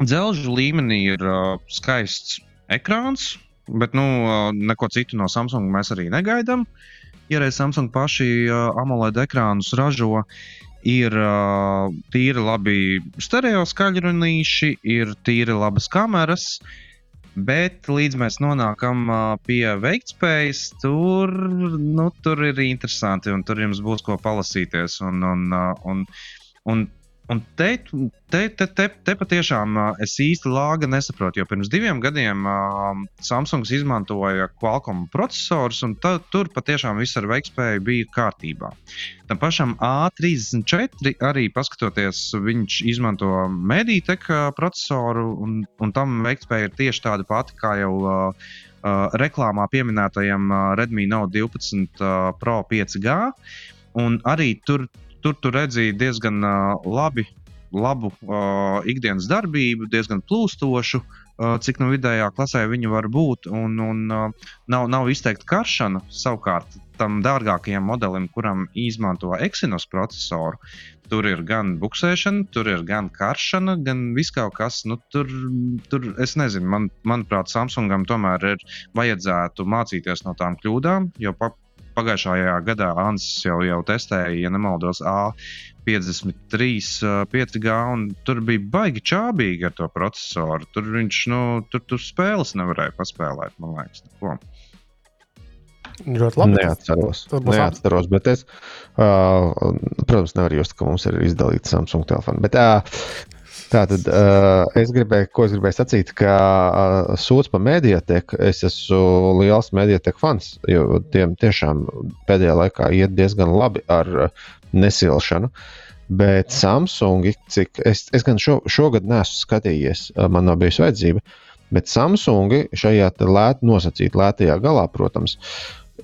Dzelžu līmenī ir uh, skaists ekrāns, bet nu, uh, neko citu no Samsung mēs arī negaidām. Ja reiz Samsung paši uh, AMOLED ekrānus ražo, ir uh, tīri labi stereo skaļrunīši, ir tīri labas kameras. Bet līdz mēs nonākam uh, pie veiktspējas, tur, nu, tur ir interesanti un tur jums būs ko palasīties. Un, un, uh, un, un, un te, te, te, te, te patiešām es īsti lāga nesaprotu, jo pirms diviem gadiem uh, Samsungs izmantoja Qualcomm procesorus, un ta, tur patiešām viss ar veiktspēju bija kārtībā. Tam pašam A34 arī paskatoties, viņš izmanto Mediatek ā, procesoru, un, un tam veiktspēja ir tieši tāda pati kā jau uh, uh, reklāmā pieminētajam uh, Redmi Note 12 uh, Pro 5G. Un arī tur, tur tu redzēji diezgan labi, labu ikdienas darbību, diezgan plūstošu. Cik no vidējā klasē viņi var būt, un, un nav, nav izteikta karšana. Savukārt, tam dārgākajam modelim, kuram izmanto Exynos procesoru, tur ir gan buksēšana, tur ir gan karšana, gan viss kaut kas. Nu, tur, tur es nezinu, man, manuprāt, Samsungam tomēr ir vajadzētu mācīties no tām kļūdām, jo pa, pagājušajā gadā Ansis jau, jau testēja, ja nemaldos, A53, 5G, un tur bija baigi čābīgi ar to procesoru. Tur viņš, nu, tur, tur spēles nevarēja paspēlēt, man liekas. Neko. Ļoti labi. Neatceros. Neatceros, bet es, uh, protams, nevaru just, ka mums ir izdalīta Samsung telefona. Bet, uh, tā tad uh, es gribēju, ko es gribēju sacīt, ka uh, sūdz par mediateku. Es esmu liels mediateku fans, jo tiem tiešām pēdējā laikā iet diezgan labi ar uh, nesilšanu. Bet Samsung, cik es, es gan šo, šogad neesmu skatījies, uh, man nav bijusi vajadzība. Bet Samsung šajā lēt, nosacītā lētajā galā, protams,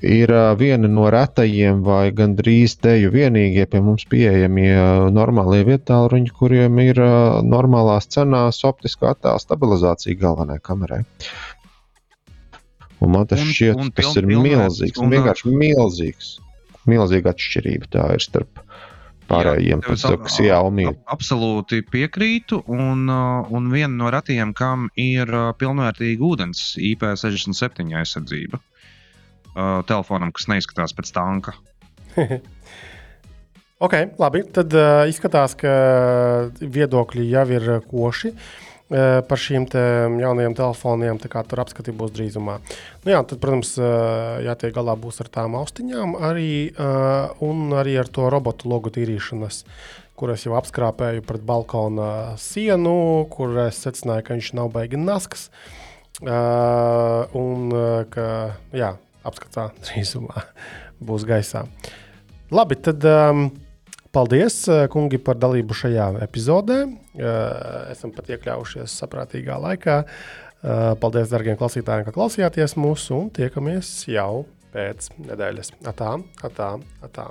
ir viena no retajiem vai gandrīz teju vienīgie pie mums pieejamie normālie vietāluņi, kuriem ir normālās cenās optiskā attēla stabilizācija galvenajai kamerai. Un man tas Un- šķiet, un tas piln- ir milzīgs, un, vienkārši milzīgs. Milzīga atšķirība tā ir starp pārējiem. Jā, tev ir kas Xiaomi. ap- Absolūti piekrītu. Un, un viena no retiem, kam ir pilnvērtīga ūdens IP67 aizsardzība uh, telefonam, kas neizskatās pēc tanka. Ok, labi. Tad uh, izskatās, ka viedokļi jau ir koši uh, par šīm te jaunajiem telefoniem. tā kā Tur apskati būs drīzumā. Nu, jā, tad, protams, uh, jātiek galā būs ar tām austiņām arī, uh, un arī ar to robotu logu tīrīšanas. Kur es jau apskrāpēju pret balkona sienu, kur es secināju, ka viņš nav baigi nasks. Uh, un uh, ka jā, apskatā drīzumā būs gaisā. Labi, tad um, paldies, uh, kungi, par dalību šajā epizodē. Uh, esam pat iekļaujušies saprātīgā laikā. Uh, paldies, darbie klausītāji, ka klausījāties mūsu un tiekamies jau pēc nedēļas. Atā, atā, atā.